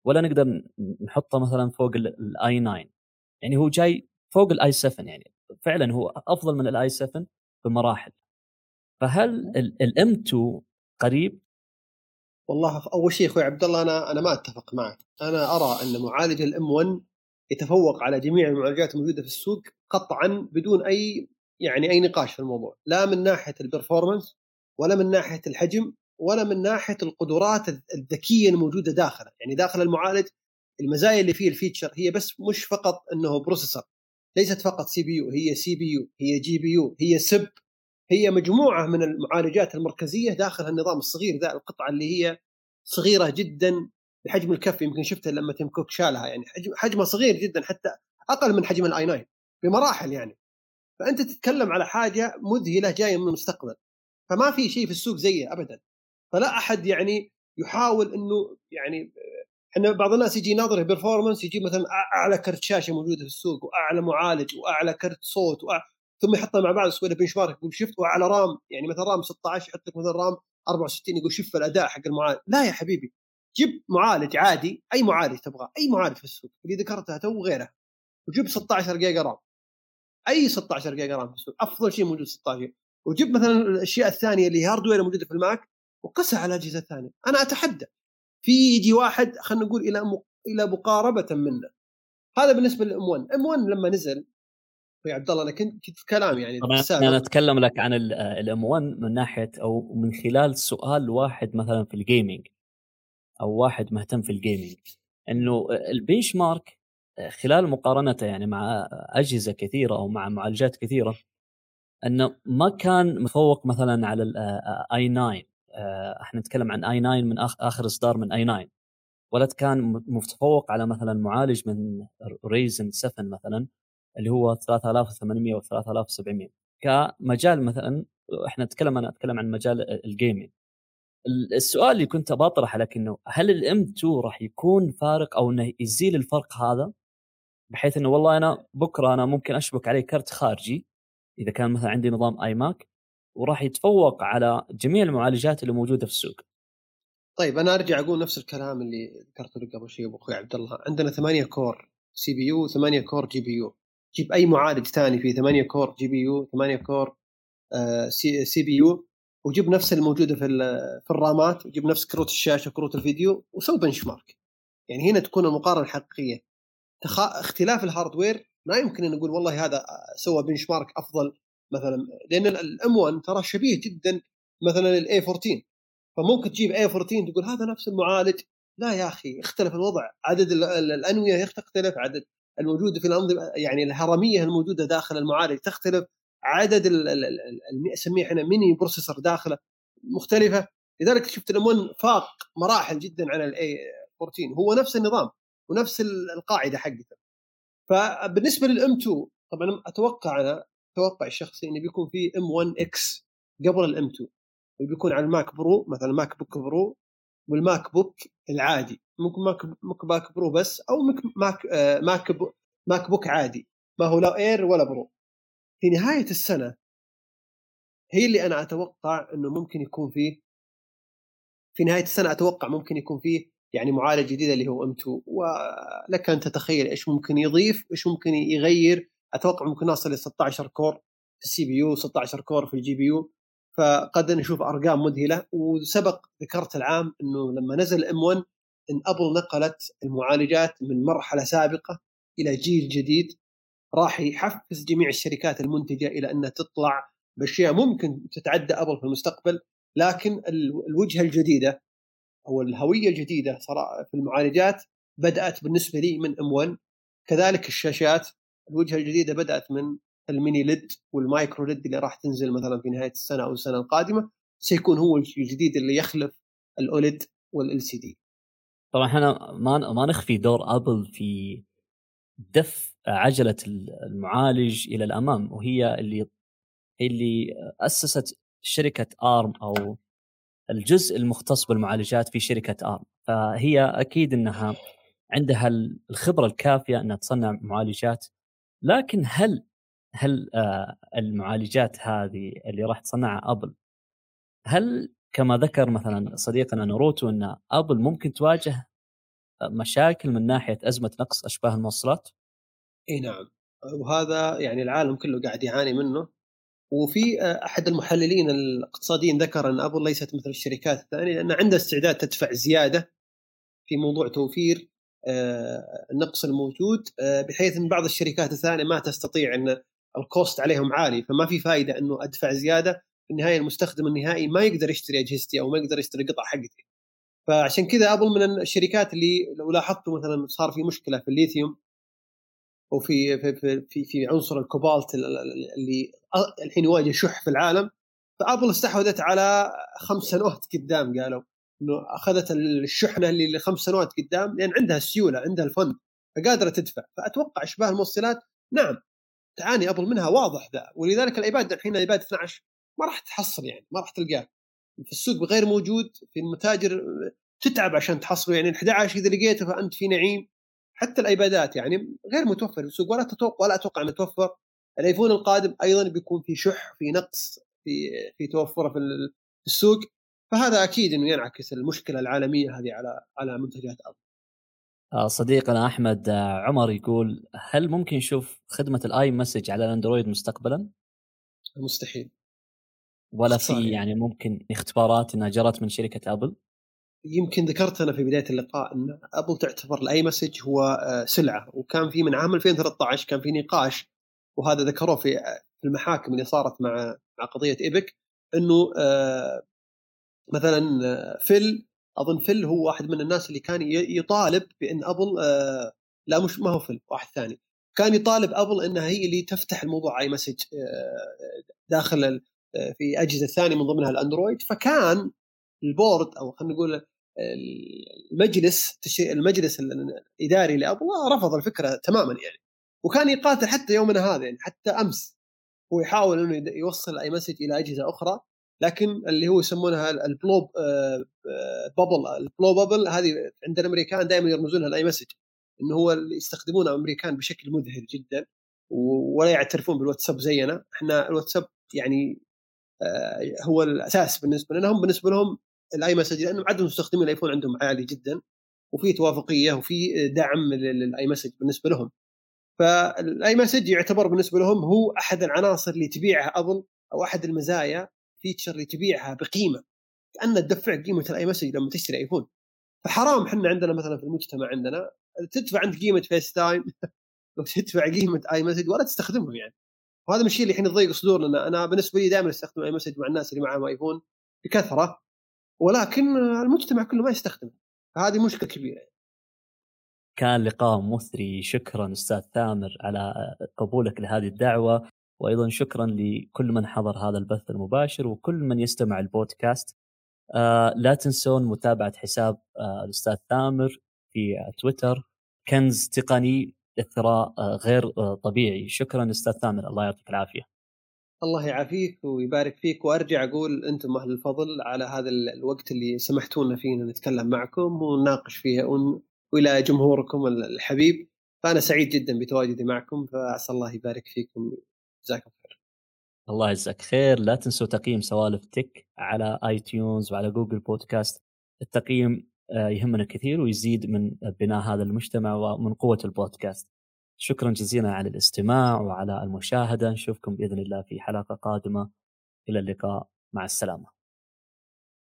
ولا نقدر نحطه مثلا فوق ال i9 يعني هو جاي فوق ال i7 يعني. فعلا هو أفضل من ال i7 بمراحل. فهل ال M2 قريب؟ والله أول شيء أخوي عبد الله أنا أنا ما أتفق معك. أنا أرى أن معالج ال M1 يتفوق على جميع المعالجات الموجودة في السوق قطعا بدون أي يعني أي نقاش في الموضوع. لا من ناحية ال performance ولا من ناحية الحجم ولا من ناحية القدرات الذكية الموجودة داخله. يعني داخل المعالج المزايا اللي فيه ال feature هي بس مش فقط إنه processor ليست فقط CPU هي CPU هي GPU هي سب هي مجموعة من المعالجات المركزية داخل النظام الصغير ذا القطعة اللي هي صغيرة جدا بحجم الكف يمكن شفتها لما تيم كوك شالها يعني حجم حجمها صغير جدا حتى أقل من حجم ال i9 بمراحل يعني. فأنت تتكلم على حاجة مذهلة جاية من المستقبل. فما في شيء في السوق زيه ابدا. فلا أحد يعني يحاول إنه يعني إحنا بعض الناس يجي يناظر performance يجيب مثلا أعلى كرت شاشة موجودة في السوق وأعلى معالج وأعلى كرت صوت وأعلى ثم يحطها مع بعض يسوي له benchmark يقول شفت واعلى RAM يعني مثلا RAM 16 يحط لك مثلا RAM 64 يقول شوف الأداء حق المعالج. لا يا حبيبي جيب معالج عادي أي معالج تبغاه أي معالج في السوق اللي ذكرتها تو وغيرها وجيب 16 جيجا RAM. أي 16 جيجا RAM في السوق أفضل شيء موجود 16 وجيب مثلا الأشياء الثانية اللي hardware موجودة في الماك وقسها على الأجهزة الثانية. أنا أتحدى. في يجي واحد خلينا نقول إلى. إلى مقاربة منه. هذا بالنسبة لل M1 M1 لما نزل يا عبد الله أنا كنت كنت كلام يعني أنا أتكلم لك عن ال M1 من ناحية أو من خلال سؤال واحد مثلا في ال gaming أو واحد مهتم في ال gaming إنه ال benchmark خلال مقارنته يعني مع أجهزة كثيرة أو مع معالجات كثيرة إنه ما كان متفوق مثلا على ال i9 إحنا نتكلم عن i9 من آخر إصدار من i9 ولا كان متفوق على مثلا معالج من Ryzen 7 مثلا. اللي هو 3800 و 3700 كمجال مثلا إحنا نتكلم أنا أتكلم عن مجال ال gaming السؤال اللي كنت بطرحه لك إنه هل ال M2 راح يكون فارق أو إنه يزيل الفرق هذا بحيث إنه والله أنا بكرة أنا ممكن أشبك عليه كرت خارجي إذا كان مثلا عندي نظام iMac وراح يتفوق على جميع المعالجات اللي موجودة في السوق. طيب أنا أرجع أقول نفس الكلام اللي ذكرته لك قبل شوي أبو أخوي عبد الله، عندنا 8 كور سي بي يو 8 كور جي بي يو. جيب أي معالج ثاني فيه 8 core GPU 8 core آه C, CPU وجيب نفس الموجودة في في الرامات وجيب نفس كروت الشاشة كروت الفيديو وسوي benchmark. يعني هنا تكون المقارنة الحقيقية. تخ... اختلاف ال hardware ما يمكن أن نقول والله هذا سوى benchmark أفضل مثلا لأن ال M1 ترى شبيه جدا مثلا ال A14 فممكن تجيب A14 تقول هذا نفس المعالج لا يا أخي اختلف الوضع عدد الأنوية تختلف عدد الموجوده في الانظمه يعني الهرمية الموجودة داخل المعالج تختلف عدد نسميه إحنا mini processor داخلة مختلفة. لذلك شفت ال M1 فاق مراحل جدا عن ال A14 هو نفس النظام ونفس القاعدة حقته. فبالنسبة لل M2 طبعا أتوقع أنا توقع الشخصي إنه بيكون في M1X قبل ال M2 وبيكون على ال Mac Pro مثلا MacBook Pro وال MacBook العادي ممكن Mac MacBook Pro بس أو Mac Mac آه Mac, بو MacBook عادي. ما هو لا Air ولا Pro. في نهاية السنة هي اللي أنا أتوقع إنه ممكن يكون فيه في نهاية السنة أتوقع ممكن يكون فيه يعني معالج جديد اللي هو M2 ولك أن تتخيل إيش ممكن يضيف إيش ممكن يغير. أتوقع ممكن نصل ل 16 core في ال CPU 16 core في ال GPU. فقد نشوف أرقام مذهلة وسبق ذكرت العام إنه لما نزل M1 إن Apple نقلت المعالجات من مرحلة سابقة إلى جيل جديد راح يحفز جميع الشركات المنتجة إلى أنها تطلع بأشياء ممكن تتعدى Apple في المستقبل لكن الوجهة الجديدة أو الهوية الجديدة صراحة في المعالجات بدأت بالنسبة لي من M1 كذلك الشاشات الوجهة الجديدة بدأت من ال mini LED وال micro LED اللي راح تنزل مثلا في نهاية السنة أو السنة القادمة سيكون هو الجديد اللي يخلف ال OLED وال LCD. طبعا إحنا ما ما نخفي دور Apple في دف عجلة المعالج إلى الأمام وهي اللي اللي أسست شركة ARM أو الجزء المختص بالمعالجات في شركة ARM فهي أكيد إنها عندها الخبرة الكافية إنها تصنع معالجات لكن هل هل آه، المعالجات هذه اللي راح تصنعها Apple هل كما ذكر مثلا صديقنا ناروتو إن Apple ممكن تواجه مشاكل من ناحية أزمة نقص أشباه الموصلات؟ إي نعم وهذا يعني العالم كله قاعد يعاني منه وفي أحد المحللين الاقتصاديين ذكر إن Apple ليست مثل الشركات الثانية لأن عندها استعداد تدفع زيادة في موضوع توفير النقص الموجود بحيث إن بعض الشركات الثانية ما تستطيع إن ال cost عليهم عالي فما في فائده إنه أدفع زيادة في النهاية المستخدم النهائي ما يقدر يشتري أجهزتي أو ما يقدر يشتري قطع حقتي. فعشان كذا Apple من الشركات اللي لو لاحظتوا مثلا صار في مشكلة في الليثيوم وفي في في في, في عنصر الكوبالت اللي الحين يواجه شح في العالم. ف Apple استحوذت على خمس سنوات قدام قالوا إنه أخذت الشحنة اللي لخمس سنوات قدام لأن عندها السيولة عندها ال fund فقادرة تدفع. فأتوقع إشباه الموصلات نعم تعاني Apple منها واضح ذا. ولذلك ال iPad الحين ال iPad 12 ما راح تحصل يعني ما راح تلقاه. في السوق غير موجود في المتاجر تتعب عشان تحصله. يعني ال 11 إذا لقيته فأنت في نعيم. حتى ال iPadات يعني غير متوفر في السوق ولا تتوقع ولا أتوقع أنه يتوفر ال iPhone القادم أيضا بيكون في شح في نقص في في توفرة في السوق. فهذا أكيد إنه ينعكس المشكلة العالمية هذه على على منتجات Apple. صديقنا أحمد آه، عمر يقول هل ممكن نشوف خدمة ال iMessage على ال Android مستقبلا؟ مستحيل ولا في يعني ممكن اختبارات إنها جرت من شركة Apple؟ يمكن ذكرت أنا في بداية اللقاء إن Apple تعتبر ال iMessage هو آه، سلعة وكان في من عام 2013 كان في نقاش وهذا ذكروه في في المحاكم اللي صارت مع مع قضية Epic إنه مثلا Phil أظن Phil هو واحد من الناس اللي كان يطالب بإن Apple آه لا مش ما هو Phil واحد ثاني. كان يطالب Apple إنها هي اللي تفتح الموضوع iMessage آه داخل آه، في أجهزة ثانية من ضمنها ال Android. فكان ال board أو خلينا نقول المجلس المجلس الإداري ل Apple رفض الفكرة تماما يعني. وكان يقاتل حتى يومنا هذا يعني حتى أمس. هو يحاول إنه يوصل iMessage إلى أجهزة أخرى. لكن اللي هو يسمونها ال blue bubble ال blue bubble هذه عند الأمريكان دائما يرمزون لها ال iMessage إنه هو اللي يستخدمونه الأمريكان بشكل مذهل جدا ولا يعترفون بالواتساب زينا. إحنا الواتساب يعني آه، هو الأساس بالنسبة لنا. هم بالنسبة لهم ال iMessage لأنه عدد مستخدمين ال iPhone عندهم عالي جدا وفي توافقية وفي دعم لل iMessage بالنسبة لهم. فال iMessage يعتبر بالنسبة لهم هو أحد العناصر اللي تبيعها Apple أو أحد المزايا feature تبيعها بقيمة. كأنها تدفع قيمة ال iMessage لما تشتري iPhone فحرام إحنا عندنا مثلا في المجتمع عندنا تدفع انت قيمة FaceTime *laughs* وتدفع قيمة iMessage ولا تستخدمهم يعني. وهذا من الشيء اللي الحين يضيق صدورنا. أنا بالنسبة لي دائما أستخدم iMessage مع الناس اللي معهم iPhone بكثرة ولكن المجتمع كله ما يستخدمه. فهذه مشكلة كبيرة. يعني. كان لقاء مثري. شكرا أستاذ ثامر على قبولك لهذه الدعوة. وأيضا شكرا لكل من حضر هذا البث المباشر وكل من يستمع البودكاست. آه لا تنسون متابعة حساب آه الأستاذ ثامر في تويتر. كنز تقني اثراء آه غير آه طبيعي. شكرا أستاذ ثامر الله يعطيك العافية. الله يعافيك ويبارك فيك. وأرجع أقول أنتم أهل الفضل على هذا الوقت اللي سمحتوا لنا فيه نتكلم معكم ونناقش فيه. وإلى جمهوركم الحبيب. فأنا سعيد جدا بتواجدي معكم. فعسى الله يبارك فيكم. جزاكم خير. الله يجزاك خير. لا تنسوا تقييم سوالف Tech على iTunes وعلى Google Podcast. التقييم آه، يهمنا كثير ويزيد من بناء هذا المجتمع ومن قوة البودكاست. شكرا جزيلا على الاستماع وعلى المشاهدة. نشوفكم بإذن الله في حلقة قادمة. إلى اللقاء. مع السلامة.